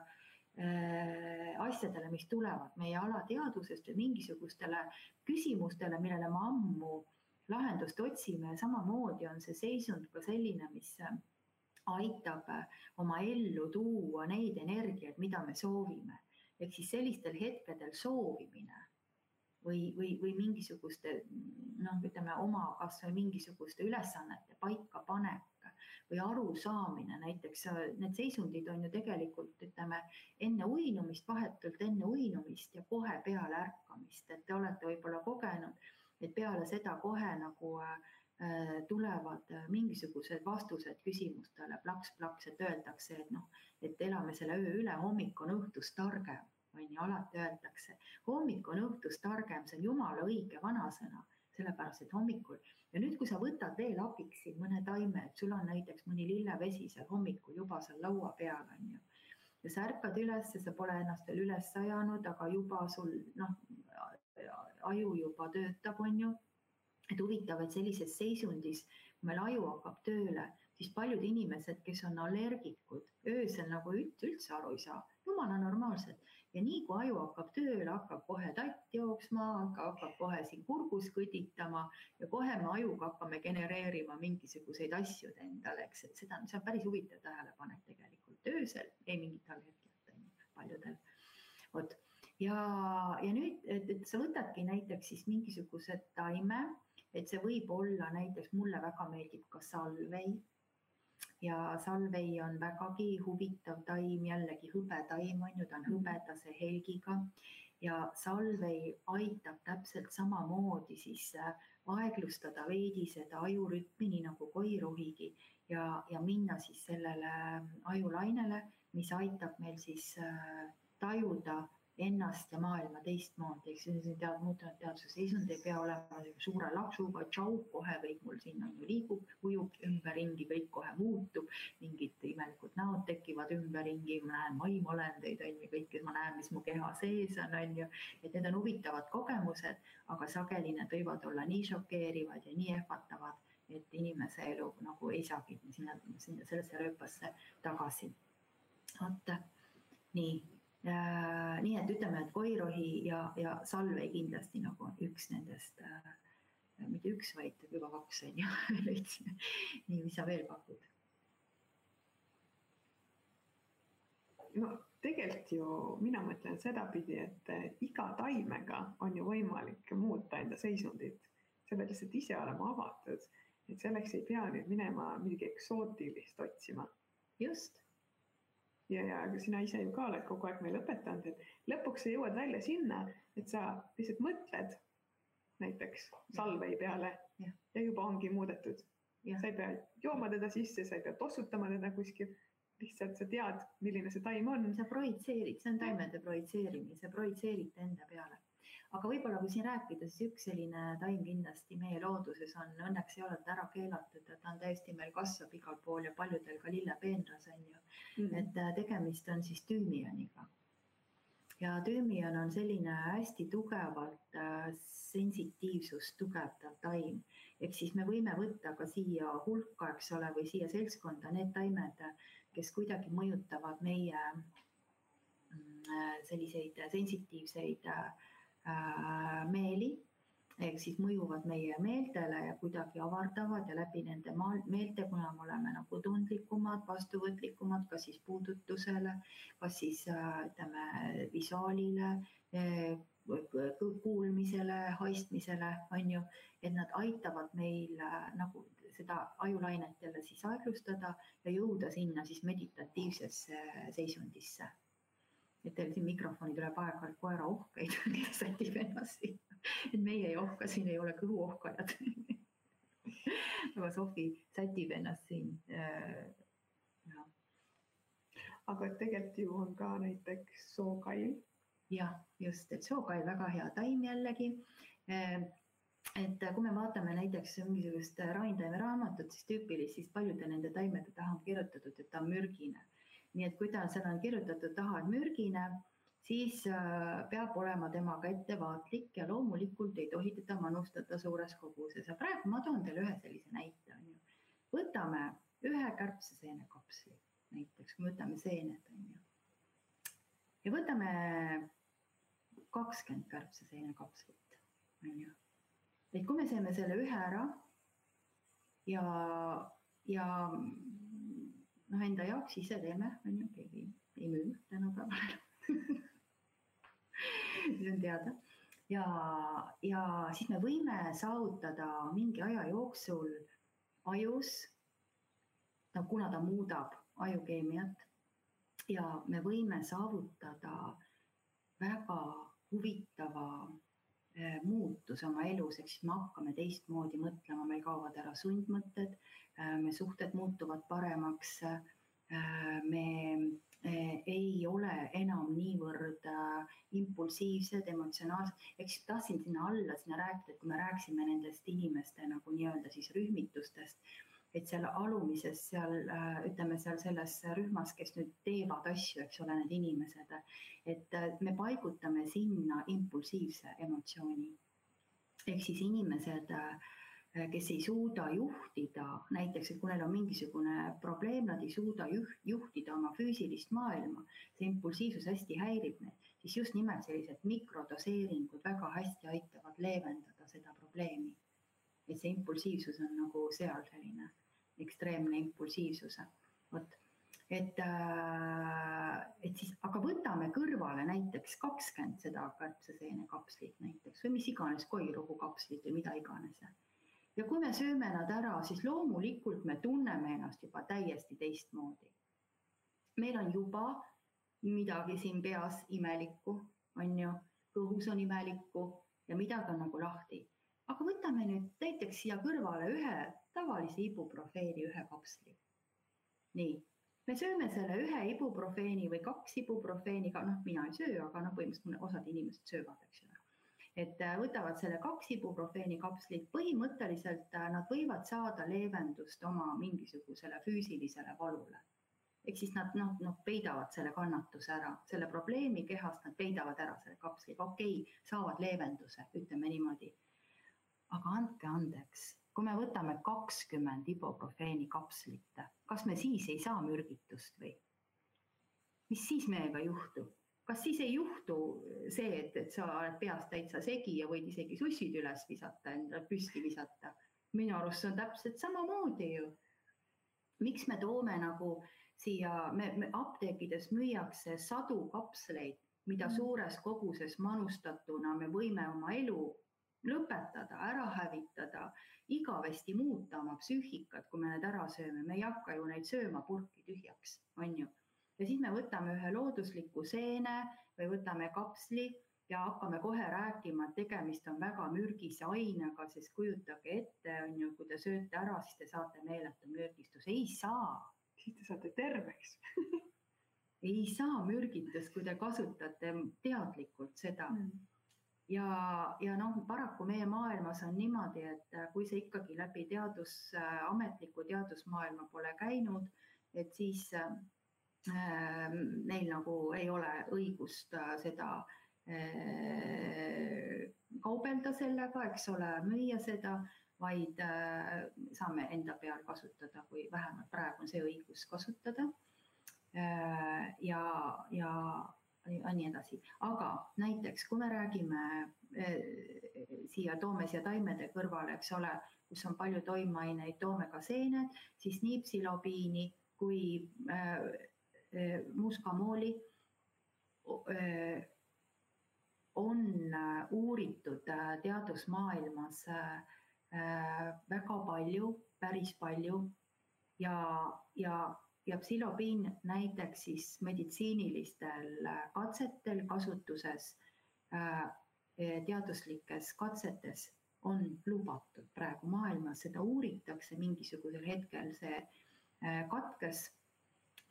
asjadele, mis tulevad meie alateadvusest või mingisugustele küsimustele, millele me ammu lahendust otsime ja samamoodi on see seisund ka selline, mis aitab oma ellu tuua neid energiaid, mida me soovime. ehk siis sellistel hetkedel soovimine või, või, või mingisuguste noh, ütleme oma kasvõi mingisuguste ülesannete paikapanek või arusaamine, näiteks äh, need seisundid on ju tegelikult ütleme enne uinumist, vahetult enne uinumist ja kohe peale ärkamist, et te olete võib-olla kogenud, et peale seda kohe nagu äh, tulevad mingisugused vastused küsimustele plaks-plaks, et öeldakse, et noh, et elame selle öö üle, hommik on õhtust targem, on ju, alati öeldakse. hommik on õhtust targem, see on jumala õige vanasõna, sellepärast et hommikul ja nüüd, kui sa võtad veel abiks siin mõne taime, et sul on näiteks mõni lillevesi seal hommikul juba seal laua peal on ju. ja sa ärkad üles, sa pole ennast veel üles ajanud, aga juba sul noh, aju juba töötab, on ju. et huvitav, et sellises seisundis, kui meil aju hakkab tööle, siis paljud inimesed, kes on allergikud, öösel nagu üldse aru ei saa, jumala normaalsed ja nii kui aju hakkab tööle, hakkab kohe tatt jooksma, hakkab kohe siin kurgus kõditama ja kohe me ajuga hakkame genereerima mingisuguseid asju endale, eks, et seda, see on päris huvitav tähelepanek tegelikult öösel, ei mingit allergiat on ju paljudel. vot ja, ja nüüd, et sa võtadki näiteks siis mingisuguse taime, et see võib olla näiteks mulle väga meeldib ka salvei ja salvei on vägagi huvitav taim, jällegi hõbetaim on ju, ta on mhm. hõbedase helgiga ja salvei aitab täpselt samamoodi siis äh, aeglustada veidi seda ajurütmi, nii nagu koiruhigi ja, ja minna siis sellele äh, ajulainele, mis aitab meil siis äh, tajuda ennast ja maailma teistmoodi, eks see tead, muutunud teaduse seisund ei pea olema suure laksuga, tšau, kohe kõik mul siin on ju liigub, ujub ümberringi, kõik kohe muutub, mingid imelikud näod tekivad ümberringi, ma näen maimuolendeid on ju, kõike ma näen, mis mu keha sees on, on ju, et need on huvitavad kogemused, aga sageli need võivad olla nii šokeerivad ja nii ehmatavad, et inimese elu nagu ei saagi sinna, sinna sellesse rööpasse tagasi. vot nii nii et ütleme, et koirohi ja, ja salvei kindlasti nagu on üks nendest äh,, mitte üks, vaid juba kaks on ju [LAUGHS] leidsime. nii, mis sa veel pakud? no tegelikult ju mina mõtlen sedapidi, et iga taimega on ju võimalik muuta enda seisundit, pead lihtsalt ise olema avatud, et selleks ei pea nüüd minema midagi eksootilist otsima. just ja, ja sina ise ju ka oled kogu aeg meile õpetanud, et lõpuks sa jõuad välja sinna, et sa lihtsalt mõtled näiteks salvei peale ja, ja juba ongi muudetud. sa ei pea jooma teda sisse, sa ei pea tossutama teda kuskil, lihtsalt sa tead, milline see taim on. sa projitseerid, see on taimede projitseerimine, sa projitseerid ta enda peale aga võib-olla kui siin rääkida, siis üks selline taim kindlasti meie looduses on, õnneks ei ole ta ära keelatud, ta on täiesti meil kasvab igal pool ja paljudel ka lillepeenras on ju mm. et äh, tegemist on siis tüümioniga. ja tüümion on selline hästi tugevalt äh, sensitiivsust tugevdav taim, ehk siis me võime võtta ka siia hulka, eks ole, või siia seltskonda need taimed, kes kuidagi mõjutavad meie mm, äh, selliseid sensitiivseid Äh, meeli kes siis mõjuvad meie meeltele ja kuidagi avardavad ja läbi nende meelte, kuna me oleme nagu tundlikumad, vastuvõtlikumad, kas siis puudutusele, kas siis ütleme visuaalile, kuulmisele, haistmisele, on ju, et nad aitavad meil nagu seda ajulainet jälle siis aeglustada ja jõuda sinna siis meditatiivsesse seisundisse. Et teil siin mikrofoni tuleb aeg-ajalt koera ohkeid, kes [LAUGHS] sätib ennast sinna, et meie ei ohka, siin ei ole kõhuohkajad [LAUGHS] aga Sofi sätib ennast siin. Äh, aga tegelikult ju on ka näiteks sookail. jah, just, et sookail väga hea taim jällegi äh, et kui me vaatame näiteks mingisugust raintaime raamatut, siis tüüpilist, siis paljude nende taimede taha on kirjutatud, et ta on mürgine. Nii et kui ta seal on kirjutatud taha, et mürgine, siis äh, peab olema temaga ettevaatlik ja loomulikult ei tohi teda manustada suures koguses ja praegu ma toon teile ühe sellise näite, on ju. võtame ühe kärbseseene kapsli näiteks, kui me võtame seened, on ju. ja võtame kakskümmend kärbseseene kapslit, on ju et kui me teeme selle ühe ära ja, ja noh, enda jaoks ise teeme, on ju, keegi ei müü tänapäeval. [LAUGHS] See on teada. Ja, ja siis me võime saavutada mingi aja jooksul ajus, no kuna ta muudab ajukeemiat ja me võime saavutada väga huvitava muutus oma elus, ehk siis me hakkame teistmoodi mõtlema, meil kaovad ära sundmõtted, äh, me suhted muutuvad paremaks, äh, me ei ole enam niivõrd impulsiivsed, emotsionaalsed, eks tahtsin sinna alla sinna rääkida, et kui me rääkisime nendest inimeste nagu nii-öelda siis rühmitustest et seal alumises seal ütleme seal selles rühmas, kes nüüd teevad asju, eks ole, need inimesed, et me paigutame sinna impulsiivse emotsiooni. ehk siis inimesed, kes ei suuda juhtida, näiteks, et kui neil on mingisugune probleem, nad ei suuda juht, juhtida oma füüsilist maailma, see impulsiivsus hästi häirib neid, siis just nimelt sellised mikrodoseeringud väga hästi aitavad leevendada seda probleemi et see impulsiivsus on nagu seal selline ekstreemne impulsiivsuse, vot et, äh, et siis, aga võtame kõrvale näiteks kakskümmend seda kärbseseene kapslit näiteks või mis iganes koiruhu kapslit või mida iganes. ja kui me sööme nad ära, siis loomulikult me tunneme ennast juba täiesti teistmoodi. meil on juba midagi siin peas imelikku, on ju, kõhus on imelikku ja midagi on nagu lahti aga võtame nüüd näiteks siia kõrvale ühe tavalise ibuprofeeni ühe kapsli. nii, me sööme selle ühe ibuprofeeni või kaks ibuprofeeni, noh, mina ei söö, aga noh, põhimõtteliselt osad inimesed söövad, eks ole. et äh, võtavad selle kaks ibuprofeeni kapslit, põhimõtteliselt äh, nad võivad saada leevendust oma mingisugusele füüsilisele valule ehk siis nad noh, noh peidavad selle kannatuse ära, selle probleemi kehast nad peidavad ära selle kapsliga, okei okay,, saavad leevenduse, ütleme niimoodi aga andke andeks, kui me võtame kakskümmend ibuprofeeni kapslit, kas me siis ei saa mürgitust või? mis siis meiega juhtub? kas siis ei juhtu see, et, et sa oled peast täitsa segi ja võid isegi sussid üles visata, endale püsti visata? minu arust see on täpselt samamoodi ju. miks me toome nagu siia, me, me apteekides müüakse sadu kapsleid, mida suures koguses manustatuna me võime oma elu lõpetada, ära hävitada, igavesti muuta oma psüühikat, kui me need ära sööme, me ei hakka ju neid sööma purki tühjaks, on ju. ja siis me võtame ühe loodusliku seene või võtame kapsli ja hakkame kohe rääkima, et tegemist on väga mürgise ainega, sest kujutage ette, on ju, kui te sööte ära, siis te saate meeletu mürgistuse, ei saa. siis te saate terveks. [LAUGHS] Ei saa mürgitust, kui te kasutate teadlikult seda. Mm ja, ja noh, paraku meie maailmas on niimoodi, et äh, kui see ikkagi läbi teadus, äh, ametliku teadusmaailma pole käinud, et siis äh, neil nagu ei ole õigust äh, seda äh, kaubelda sellega, eks ole, müüa seda, vaid äh, saame enda peal kasutada, kui vähemalt praegu on see õigus kasutada. ja, ja ja nii edasi, aga näiteks kui me räägime eh, siia, toome siia taimede kõrvale, eks ole, kus on palju toimeaineid, toome ka seened, siis nii psilobiini kui eh, eh, muskamooli on uuritud teadusmaailmas väga palju, päris palju. Ja, ja ja psilobiin näiteks siis meditsiinilistel katsetel kasutuses, äh, teaduslikes katsetes on lubatud. Praegu maailmas, seda uuritakse, mingisugusel hetkel see äh, katkes,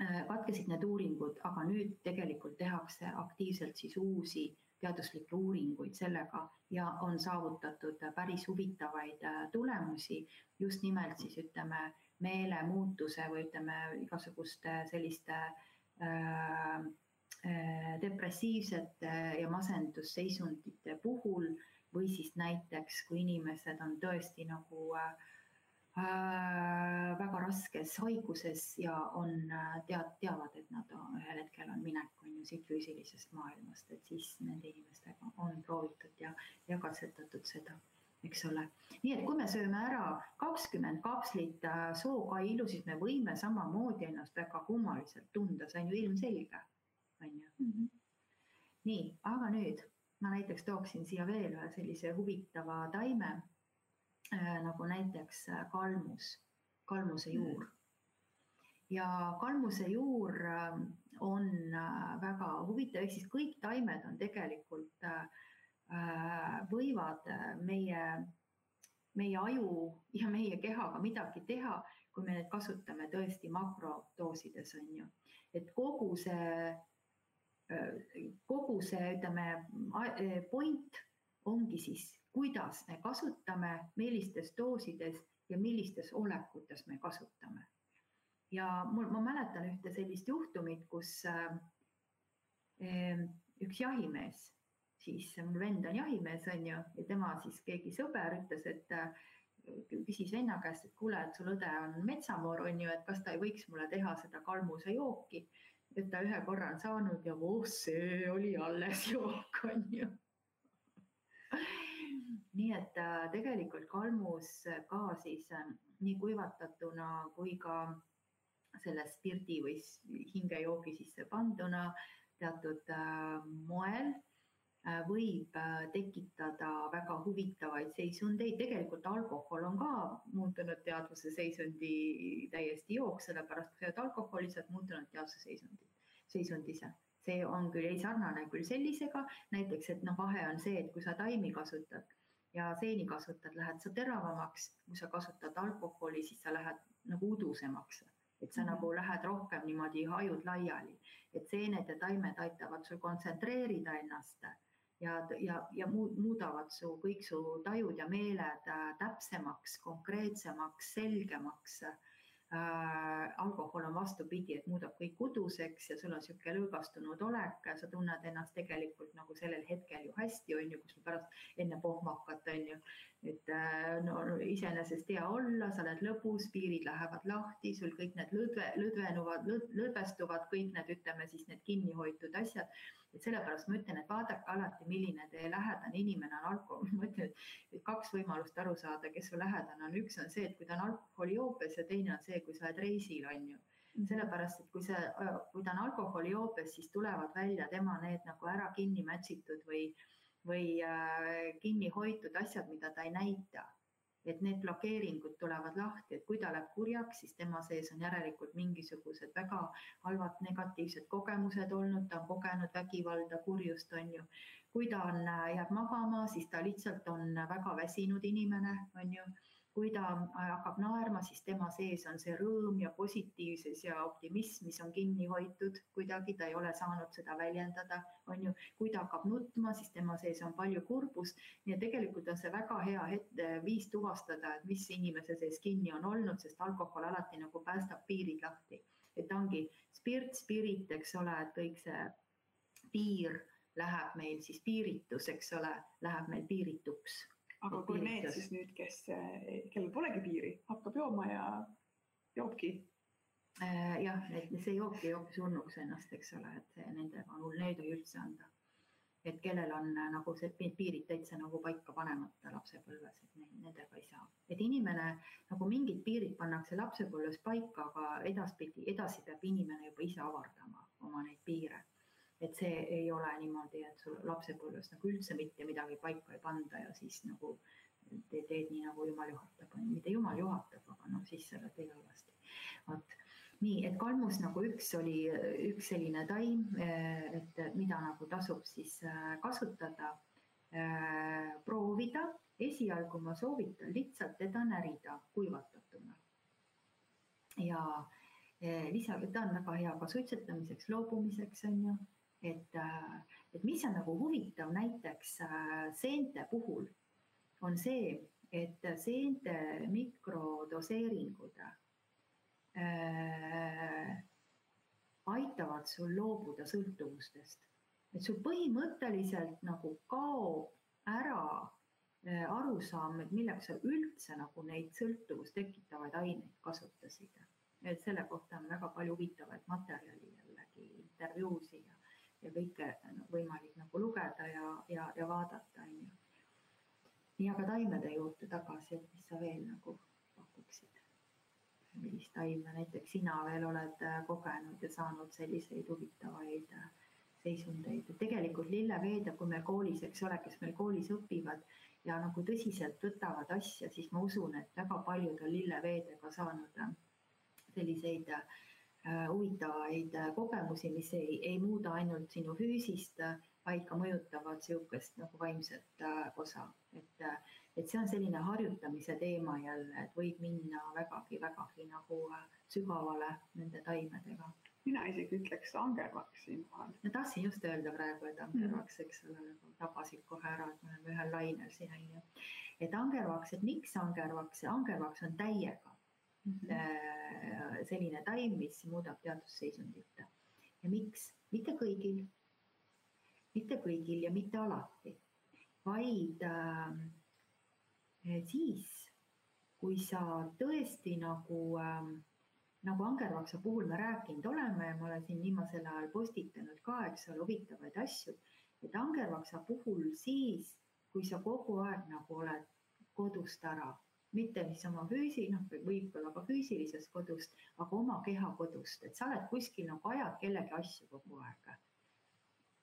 äh, katkesid need uuringud, aga nüüd tegelikult tehakse aktiivselt siis uusi teaduslikke uuringuid sellega ja on saavutatud päris huvitavaid tulemusi. Just nimelt siis ütleme meelemuutuse või ütleme, igasuguste selliste äh, äh, depressiivsete ja masendusseisundite puhul või siis näiteks, kui inimesed on tõesti nagu äh, väga raskes haiguses ja on tead, teavad, et nad on, ühel hetkel on minek on ju siit füüsilisest maailmast, et siis nende inimestega on proovitud ja, ja katsetatud seda eks ole. nii et kui me sööme ära kakskümmend kapslit äh, sookailu, siis me võime samamoodi ennast väga kummaliselt tunda, see on ju ilmselge, on ju. -hmm. nii, aga nüüd ma näiteks tooksin siia veel ühe sellise huvitava taime äh, nagu näiteks äh, kalmus, kalmuse juur mm. ja kalmuse juur on väga huvitav, ehk siis kõik taimed on tegelikult Äh, võivad äh, meie, meie aju ja meie kehaga midagi teha, kui me neid kasutame tõesti makrodoosides, on ju. et kogu see, äh, kogu see, ütleme, point ongi siis, kuidas me kasutame, millistes doosides ja millistes olekutes me kasutame. ja mul, ma mäletan ühte sellist juhtumit, kus üks jahimees siis mul vend on jahimees, on ju, ja tema siis keegi sõber ütles, et äh, küsis venna käest, et kuule, et sul õde on metsamoor, on ju, et kas ta ei võiks mulle teha seda kalmuse jooki, et ta ühe korra on saanud ja voh, see oli alles jook, on ju. nii et äh, tegelikult kalmus ka siis äh, nii kuivatatuna kui ka selle spirdi või hingejoogi sisse panduna teatud moel võib äh, tekitada väga huvitavaid seisundeid. tegelikult alkohol on ka muutunud teadvuse seisundi täiesti jook, sellepärast kui sa oled alkoholi, sa oled muutunud teadvuse seisundi, seisundise. see on küll ei sarnane küll sellisega, näiteks et noh, vahe on see, et kui sa taimi kasutad ja seeni kasutad, lähed sa teravamaks, kui sa kasutad alkoholi, siis sa lähed nagu udusemaks et sa mm -hmm. nagu lähed rohkem niimoodi hajud laiali, et seened ja taimed aitavad sul kontsentreerida ennast ja, ja, ja muudavad su kõik su tajud ja meeled äh, täpsemaks, konkreetsemaks, selgemaks äh, alkohol on vastupidi, et muudab kõik uduseks ja sul on niisugune lõõgastunud olek, sa tunned ennast tegelikult nagu sellel hetkel ju hästi, on ju, kus pärast enne pohmakat, on ju. Et äh, no iseenesest hea olla, sa oled lõbus, piirid lähevad lahti, sul kõik need lõdve, lõdvenuvad, lõdvestuvad, kõik need, ütleme siis need kinnihoitud asjad. Et sellepärast ma ütlen, et vaadake alati, milline teie lähedane inimene on alkohol, [LAUGHS] ma ütlen, et kaks võimalust aru saada, kes su lähedane on, üks on see, et kui ta on alkoholijoobes ja teine on see, kui sa oled reisil, on ju. Mhm. sellepärast, et kui see, kui ta on alkoholijoobes, siis tulevad välja tema need nagu ära kinni mätsitud või, või äh, kinni hoitud asjad, mida ta ei näita. Et need blokeeringud tulevad lahti, et kui ta läheb kurjaks, siis tema sees on järelikult mingisugused väga halvad negatiivsed kogemused olnud, ta on kogenud vägivalda, kurjust, on ju. kui ta on, jääb magama, siis ta lihtsalt on väga väsinud inimene, on ju kui ta hakkab naerma, siis tema sees on see rõõm ja positiivsus ja optimism, mis on kinni hoitud kuidagi, ta ei ole saanud seda väljendada, on ju. kui ta hakkab nutma, siis tema sees on palju kurbust. nii et tegelikult on see väga hea hetk, viis tuvastada, et mis inimese sees kinni on olnud, sest alkohol alati nagu päästab piirid lahti. et ongi spirt, spirit, eks ole, et kõik see piir läheb meil siis piiritus, eks ole, läheb meil piirituks aga kui need siis nüüd, kes, kellel polegi piiri, hakkab jooma ja joobki jah, et see jook ei joogi surnuks ennast, eks ole, et nendega on hull, neid ei üldse anda. et kellel on nagu see piirid täitsa nagu paika panemata lapsepõlves, et nendega ei saa. et inimene nagu mingid piirid pannakse lapsepõlves paika, aga edaspidi, edasi peab inimene juba ise avardama oma neid piire. Et see ei ole niimoodi, et sul lapsepõlves nagu üldse mitte midagi paika ei panda ja siis nagu teed, teed nii nagu jumal juhatab, mitte jumal juhatab, aga noh, siis sa oled veel halvasti. vot nii, et kalmus nagu üks oli üks selline taim, et mida nagu tasub siis äh, kasutada, äh, proovida. esialgu ma soovitan lihtsalt teda närida kuivatatuna. ja lisaks, ta on väga hea ka suitsetamiseks, loobumiseks on ju, et, et mis on nagu huvitav näiteks seente puhul, on see, et seente mikrodoseeringud äh, aitavad sul loobuda sõltuvustest. et sul põhimõtteliselt nagu kaob ära äh, arusaam, et milleks sa üldse nagu neid sõltuvust tekitavaid aineid kasutasid. et selle kohta on väga palju huvitavaid materjali jällegi, intervjuusid ja, ja kõike no, võimalik nagu lugeda ja, ja, ja vaadata, on ju. nii, aga taimede juurde tagasi, et mis sa veel nagu pakuksid? millist taime näiteks sina veel oled äh, kogenud ja saanud selliseid huvitavaid äh, seisundeid, et tegelikult lilleveed, kui meil koolis, eks ole, kes meil koolis õpivad ja nagu tõsiselt võtavad asja, siis ma usun, et väga paljud on lilleveedega saanud äh, selliseid huvitavaid kogemusi, mis ei, ei muuda ainult sinu füüsist, vaid ka mõjutavad niisugust nagu vaimset osa, et et see on selline harjutamise teema jälle, et võib minna vägagi, vägagi nagu äh, sügavale nende taimedega. mina isegi ütleks angervaks siinkohal. ma tahtsin just öelda praegu, et angervaks, eks ole, nagu tabasid kohe ära, et me oleme ühel lainel siin on ju. et angervaks, et miks angervaks, angervaks on täiega mm -hmm. selline taim, mis muudab teadvusseisundit. ja miks? mitte kõigil, mitte kõigil ja mitte alati, vaid äh, siis, kui sa tõesti nagu äh,, nagu angervaksa puhul me rääkinud oleme ja ma olen siin viimasel ajal postitanud ka, eks ole, huvitavaid asju, et angervaksa puhul siis, kui sa kogu aeg nagu oled kodust ära, mitte niisama füüsi, noh, võib-olla ka füüsilisest kodust, aga oma keha kodust, et sa oled kuskil nagu ajad kellegi asju kogu aeg.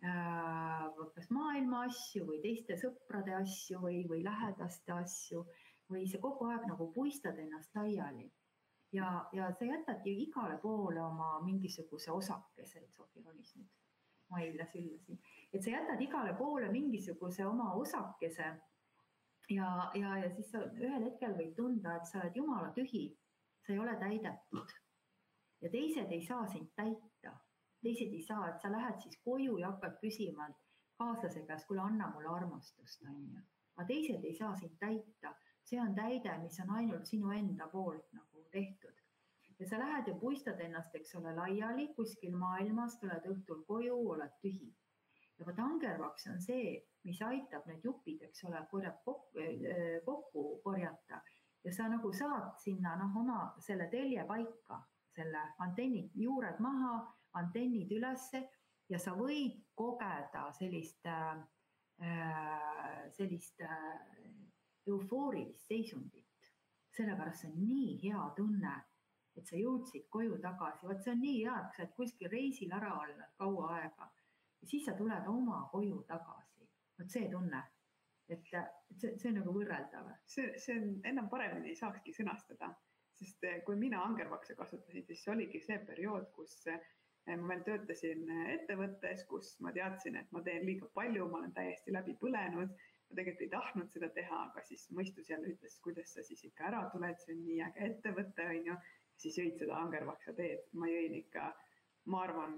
Äh, kas maailma asju või teiste sõprade asju või, või lähedaste asju või sa kogu aeg nagu puistad ennast laiali. ja, ja sa jätadki igale poole oma mingisuguse osakese, et Sofi ronis nüüd. Maile sülle siin, et sa jätad igale poole mingisuguse oma osakese ja, ja, ja siis sa ühel hetkel võid tunda, et sa oled jumala tühi, sa ei ole täidetud ja teised ei saa sind täita teised ei saa, et sa lähed siis koju ja hakkad küsima kaaslase käest, kuule, anna mulle armastust, on ju. aga teised ei saa sind täita, see on täide, mis on ainult sinu enda poolt nagu tehtud. ja sa lähed ja puistad ennast, eks ole, laiali kuskil maailmas, tuled õhtul koju, oled tühi. ja vot angervaks on see, mis aitab need jupid, eks ole, korjab kokku, äh, kokku korjata ja sa nagu saad sinna noh, oma selle telje paika, selle antenni juured maha antennid ülesse ja sa võid kogeda sellist, äh, sellist äh, eufoorilist seisundit. sellepärast see on nii hea tunne, et sa jõudsid koju tagasi, vot see on nii hea, et sa oled kuskil reisil ära olnud kaua aega ja siis sa tuled oma koju tagasi. Vot see tunne, et, et see, see on nagu võrreldav. see, see on, enam paremini ei saakski sõnastada, sest äh, kui mina angervakse kasutasin, siis oligi see periood, kus ma veel töötasin ettevõttes, kus ma teadsin, et ma teen liiga palju, ma olen täiesti läbi põlenud. ma tegelikult ei tahtnud seda teha, aga siis mõistus jälle ütles, kuidas sa siis ikka ära tuled, see on nii äge ettevõte, on ju. siis jõid seda angervaksa teed, ma jõin ikka, ma arvan,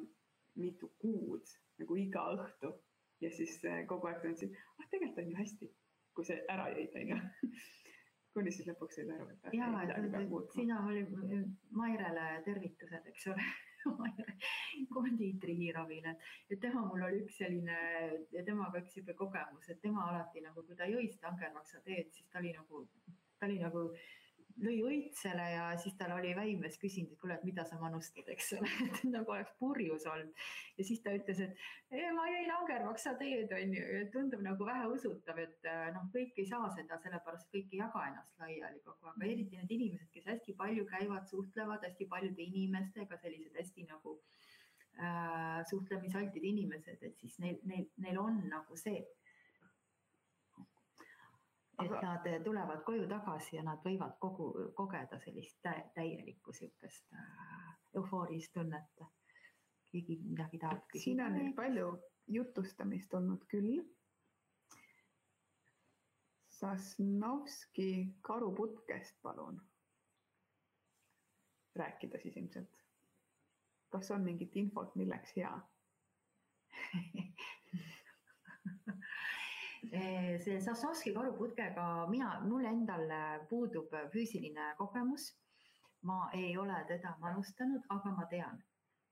mitu kuud nagu iga õhtu ja siis eh, kogu aeg tundsin, ah tegelikult on ju hästi, kui see ära jõid, on ju [LAUGHS] kuni siis lõpuks said aru, et. ja, sina oli Mairele tervitused, eks ole [LAUGHS] kondiitriravil, et, et tema mul oli üks selline, temaga üks sihuke kogemus, et tema alati nagu, kui ta jõi seda angervaksa teed, siis ta oli nagu, ta oli nagu lõi õitsele ja siis tal oli väimes küsinud, et kuule, et mida sa manustad, eks ole, [LAUGHS] et nagu oleks purjus olnud. ja siis ta ütles, et ei, ma jäin angervaks, sa teed, on ju, tundub nagu väheusutav, et äh, noh, kõik ei saa seda, sellepärast kõik ei jaga ennast laiali kogu aeg, eriti need inimesed, kes hästi palju käivad, suhtlevad hästi paljude inimestega, sellised hästi nagu äh, suhtlemisaltid inimesed, et siis neil, neil, neil on nagu see et nad tulevad koju tagasi ja nad võivad kogu, kogeda sellist tä täielikku sihukest äh, eufoorilist tunnet. keegi midagi tahab küsida. siin on nüüd palju jutustamist olnud küll. Sasnovski karuputkest, palun. rääkida siis ilmselt. kas on mingit infot, milleks hea [LAUGHS] Eh, see Sasovski karuputkega mina, mul endal puudub füüsiline kogemus. ma ei ole teda manustanud, aga ma tean,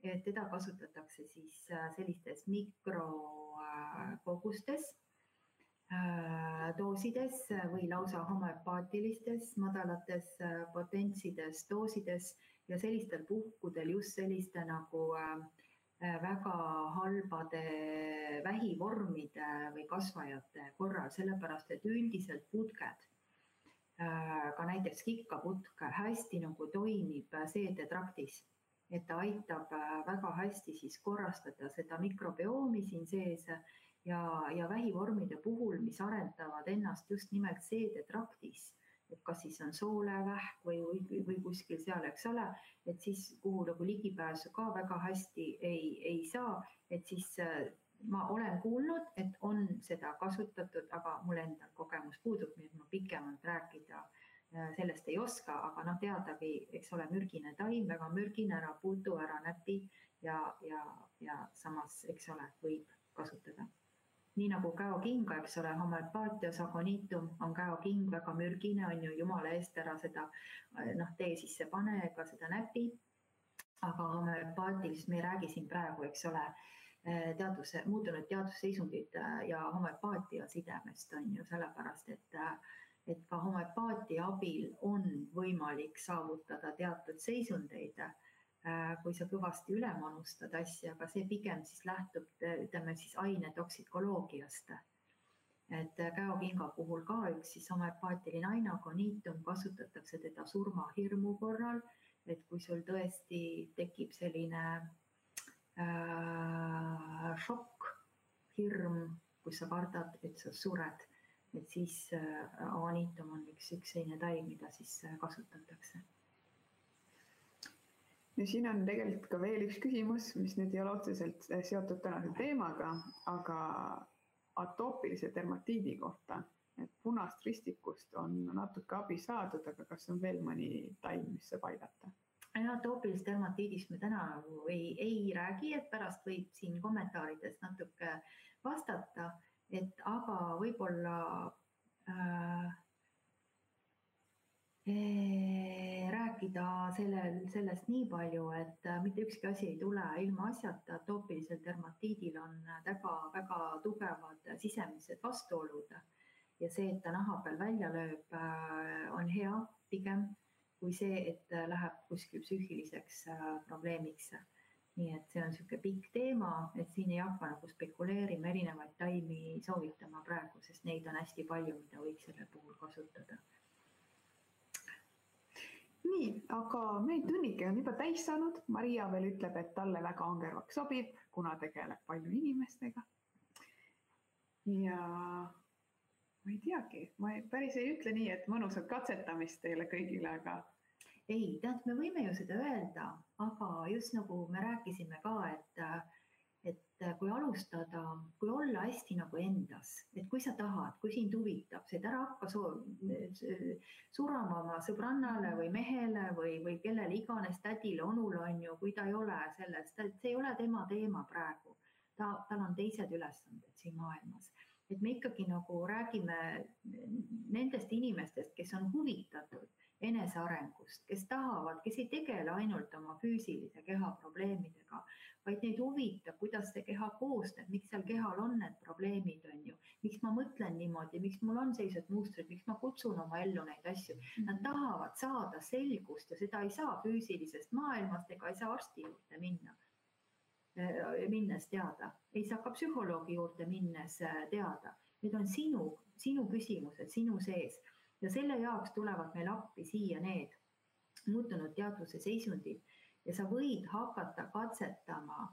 et teda kasutatakse siis sellistes mikrokogustes doosides või lausa homöopaatilistes madalates potentsides doosides ja sellistel puhkudel just selliste nagu Äh, väga halbade vähivormide või kasvajate korral, sellepärast et üldiselt putked, äh, ka näiteks kikkaputk hästi nagu toimib seedetraktis, et ta aitab äh, väga hästi siis korrastada seda mikrobiomi siin sees ja, ja vähivormide puhul, mis arendavad ennast just nimelt seedetraktis et kas siis on soolevähk või, või, või kuskil seal, eks ole, et siis kuhu nagu ligipääsu ka väga hästi ei, ei saa, et siis äh, ma olen kuulnud, et on seda kasutatud, aga mul endal kogemus puudub, nii et ma pikemalt rääkida äh, sellest ei oska, aga noh, teadagi, eks ole, mürgine taim, väga mürgine, ära puutu, ära näpi ja, ja, ja samas, eks ole, võib kasutada nii nagu käokinga, eks ole, homöopaatias agoniitum on käoking väga mürgine, on ju, jumala eest ära seda noh, tee sisse pane ega seda näpi. aga homöopaatilist me ei räägi siin praegu, eks ole, teaduse, muutunud teadusseisundid ja homöopaatia sidemest on ju sellepärast, et et ka homöopaatia abil on võimalik saavutada teatud seisundeid kui sa kõvasti üle manustad asja, aga see pigem siis lähtub, ütleme siis aine toksikoloogiast. et äh, käokinga puhul ka üks siis homöopaatiline aine, agoniitum, kasutatakse teda surmahirmu korral, et kui sul tõesti tekib selline äh, šokk, hirm, kus sa kardad, et sa sured, et siis äh, agoniitum on üks, üks selline taim, mida siis äh, kasutatakse ja siin on tegelikult ka veel üks küsimus, mis nüüd ei ole otseselt eh, seotud tänase teemaga, aga atoopilise dermatiidi kohta, et punast ristikust on natuke abi saadud, aga kas on veel mõni taim, mis saab aidata? atoopilisest dermatiidist me täna nagu ei, ei räägi, et pärast võib siin kommentaarides natuke vastata, et aga võib-olla äh, rääkida sellel, sellest nii palju, et äh, mitte ükski asi ei tule ilmaasjata, atoopilisel dermatiidil on väga-väga tugevad sisemised vastuolud ja see, et ta naha peal välja lööb, äh, on hea pigem kui see, et läheb kuskil psüühiliseks äh, probleemiks. nii et see on niisugune pikk teema, et siin ei hakka nagu spekuleerima, erinevaid taimi soovitama praegu, sest neid on hästi palju, mida võiks selle puhul kasutada nii, aga meie tunnike on juba täis saanud. Maria veel ütleb, et talle väga angervaks sobib, kuna tegeleb palju inimestega. ja ma ei teagi, ma ei, päris ei ütle nii, et mõnusat katsetamist teile kõigile, aga. ei, tead, me võime ju seda öelda, aga just nagu me rääkisime ka, et et äh, kui alustada, kui olla hästi nagu endas, et kui sa tahad, kui sind huvitab see, et ära hakka surama oma sõbrannale või mehele või, või kellele iganes, tädile, onule on ju, kui ta ei ole selles, see ei ole tema teema praegu. ta, tal on teised ülesanded siin maailmas et me ikkagi nagu räägime nendest inimestest, kes on huvitatud enesearengust, kes tahavad, kes ei tegele ainult oma füüsilise keha probleemidega, vaid neid huvitab, kuidas see keha koosneb, miks seal kehal on need probleemid, on ju, miks ma mõtlen niimoodi, miks mul on sellised mustrid, miks ma kutsun oma ellu neid asju. Nad tahavad saada selgust ja seda ei saa füüsilisest maailmast ega ei saa arsti juurde minna. Äh, minnes teada, ei saa ka psühholoogi juurde minnes äh, teada. Need on sinu, sinu küsimused sinu sees. Ja selle jaoks tulevad meil appi siia need muutunud teadvuse seisundid ja sa võid hakata katsetama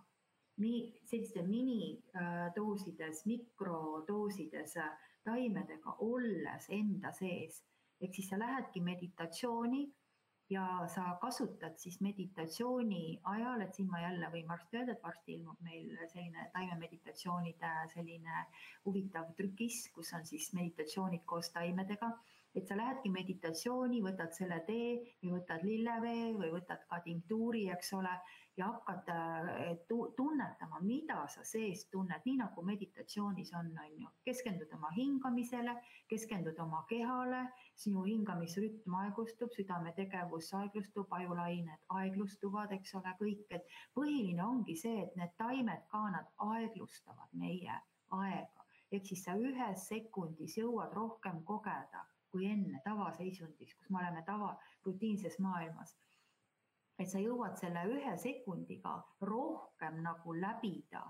selliste minidoosides, mikrodoosides taimedega, olles enda sees. ehk siis sa lähedki meditatsiooni ja sa kasutad siis meditatsiooni ajal, et siin ma jälle võin varsti öelda, et varsti ilmub meil selline taimemeditatsioonide selline huvitav trükis, kus on siis meditatsioonid koos taimedega et sa lähedki meditatsiooni, võtad selle tee või võtad lillevee või võtad ka tinktuuri, eks ole, ja hakkad äh, tunnetama, mida sa sees tunned, nii nagu meditatsioonis on, on ju. keskendud oma hingamisele, keskendud oma kehale, sinu hingamisrütm aeglustub, südametegevus aeglustub, ajulained aeglustuvad, eks ole, kõik, et põhiline ongi see, et need taimed ka, nad aeglustavad meie aega ehk siis sa ühes sekundis jõuad rohkem kogeda kui enne tavaseisundis, kus me oleme tava, rutiinses maailmas. et sa jõuad selle ühe sekundiga rohkem nagu läbida,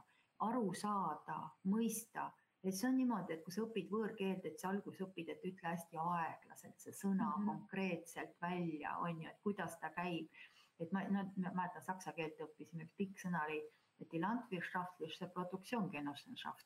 aru saada, mõista, et see on niimoodi, et kui sa õpid võõrkeelt, et sa alguses õpid, et ütle hästi aeglaselt see sõna mm -hmm. konkreetselt välja, on ju, et kuidas ta käib. et ma, no ma mäletan saksa keelt õppisime, üks pikk sõna oli, et die landwirtschaftliche Produktionsgenossenschaft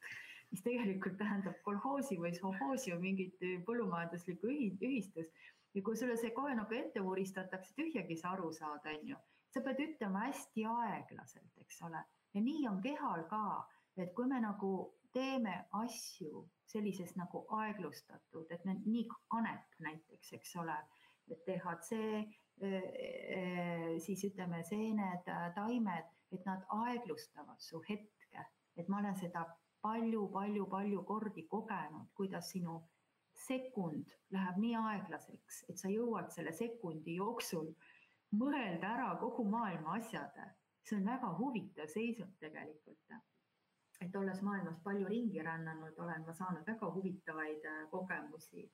mis tegelikult tähendab kolhoosi või sovhoosi või mingit põllumajanduslikku ühistust. ja kui sulle see kohe nagu ette vuristatakse, tühjagi sa aru saad, on ju, sa pead ütlema hästi aeglaselt, eks ole, ja nii on kehal ka, et kui me nagu teeme asju sellises nagu aeglustatud, et me nii kanep näiteks, eks ole, et DHC, e, e, siis ütleme seened, taimed, et nad aeglustavad su hetke, et ma olen seda palju-palju-palju kordi kogenud, kuidas sinu sekund läheb nii aeglaseks, et sa jõuad selle sekundi jooksul mõelda ära kogu maailma asjad. see on väga huvitav seisund tegelikult. et olles maailmas palju ringi rännanud, olen ma saanud väga huvitavaid äh, kogemusi.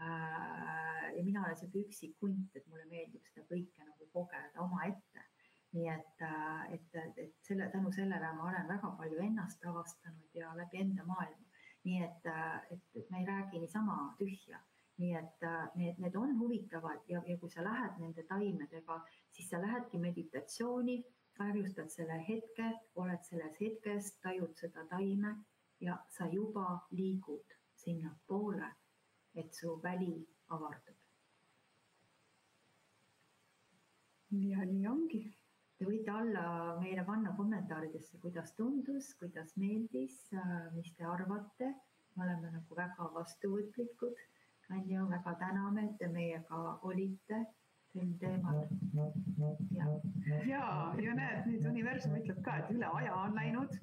Äh, ja mina olen sihuke üksik hunt, et mulle meeldib seda kõike nagu kogeda omaette nii et, äh, et, et selle, tänu sellele ma olen väga palju ennast avastanud ja läbi enda maailma. nii et, äh, et, me ei räägi niisama tühja, nii et äh, need, need on huvitavad ja, ja kui sa lähed nende taimedega, siis sa lähedki meditatsiooni, aeglustad selle hetke, oled selles hetkes, tajud seda taime ja sa juba liigud sinnapoole, et su väli avardub. ja nii ongi Te võite alla meile panna kommentaaridesse, kuidas tundus, kuidas meeldis, mis te arvate. me oleme nagu väga vastuvõtlikud. on ju, väga täname, et te meiega olite sel teemal. ja, ja, ja näed, nüüd universum ütleb ka, et üle aja on läinud.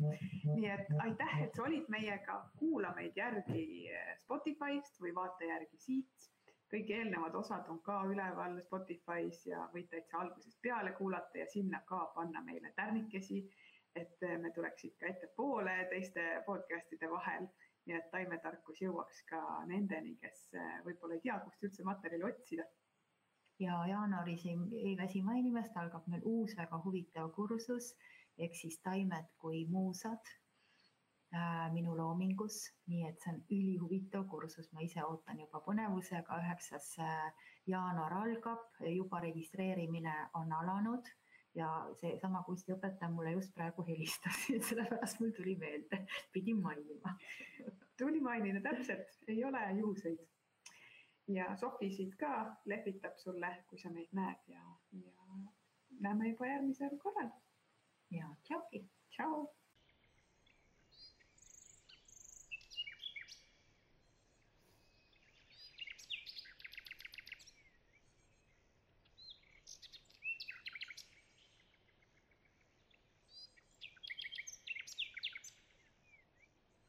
nii et aitäh, et sa olid meiega, kuula meid järgi Spotify'st või vaata järgi siit kõik eelnevad osad on ka üleval Spotify's ja võite täitsa algusest peale kuulata ja sinna ka panna meile tärnikesi, et me tuleks ikka ettepoole teiste podcast'ide vahel, nii et taimetarkus jõuaks ka nendeni, kes võib-olla ei tea, kust üldse materjali otsida. ja jaanuaris ei, ei väsi mainimast, algab meil uus väga huvitav kursus ehk siis taimed kui muusad minu loomingus, nii et see on ülihuvitav kursus, ma ise ootan juba põnevusega, üheksas äh, jaanuar algab, juba registreerimine on alanud ja seesama kunstiõpetaja mulle just praegu helistas, [LAUGHS] sellepärast mul tuli meelde, pidin mainima. tuli mainida, täpselt, ei ole juhuseid. ja Sofisid ka lehvitab sulle, kui sa meid näed ja, ja näeme juba järgmisel korral. ja tšauki. tšau.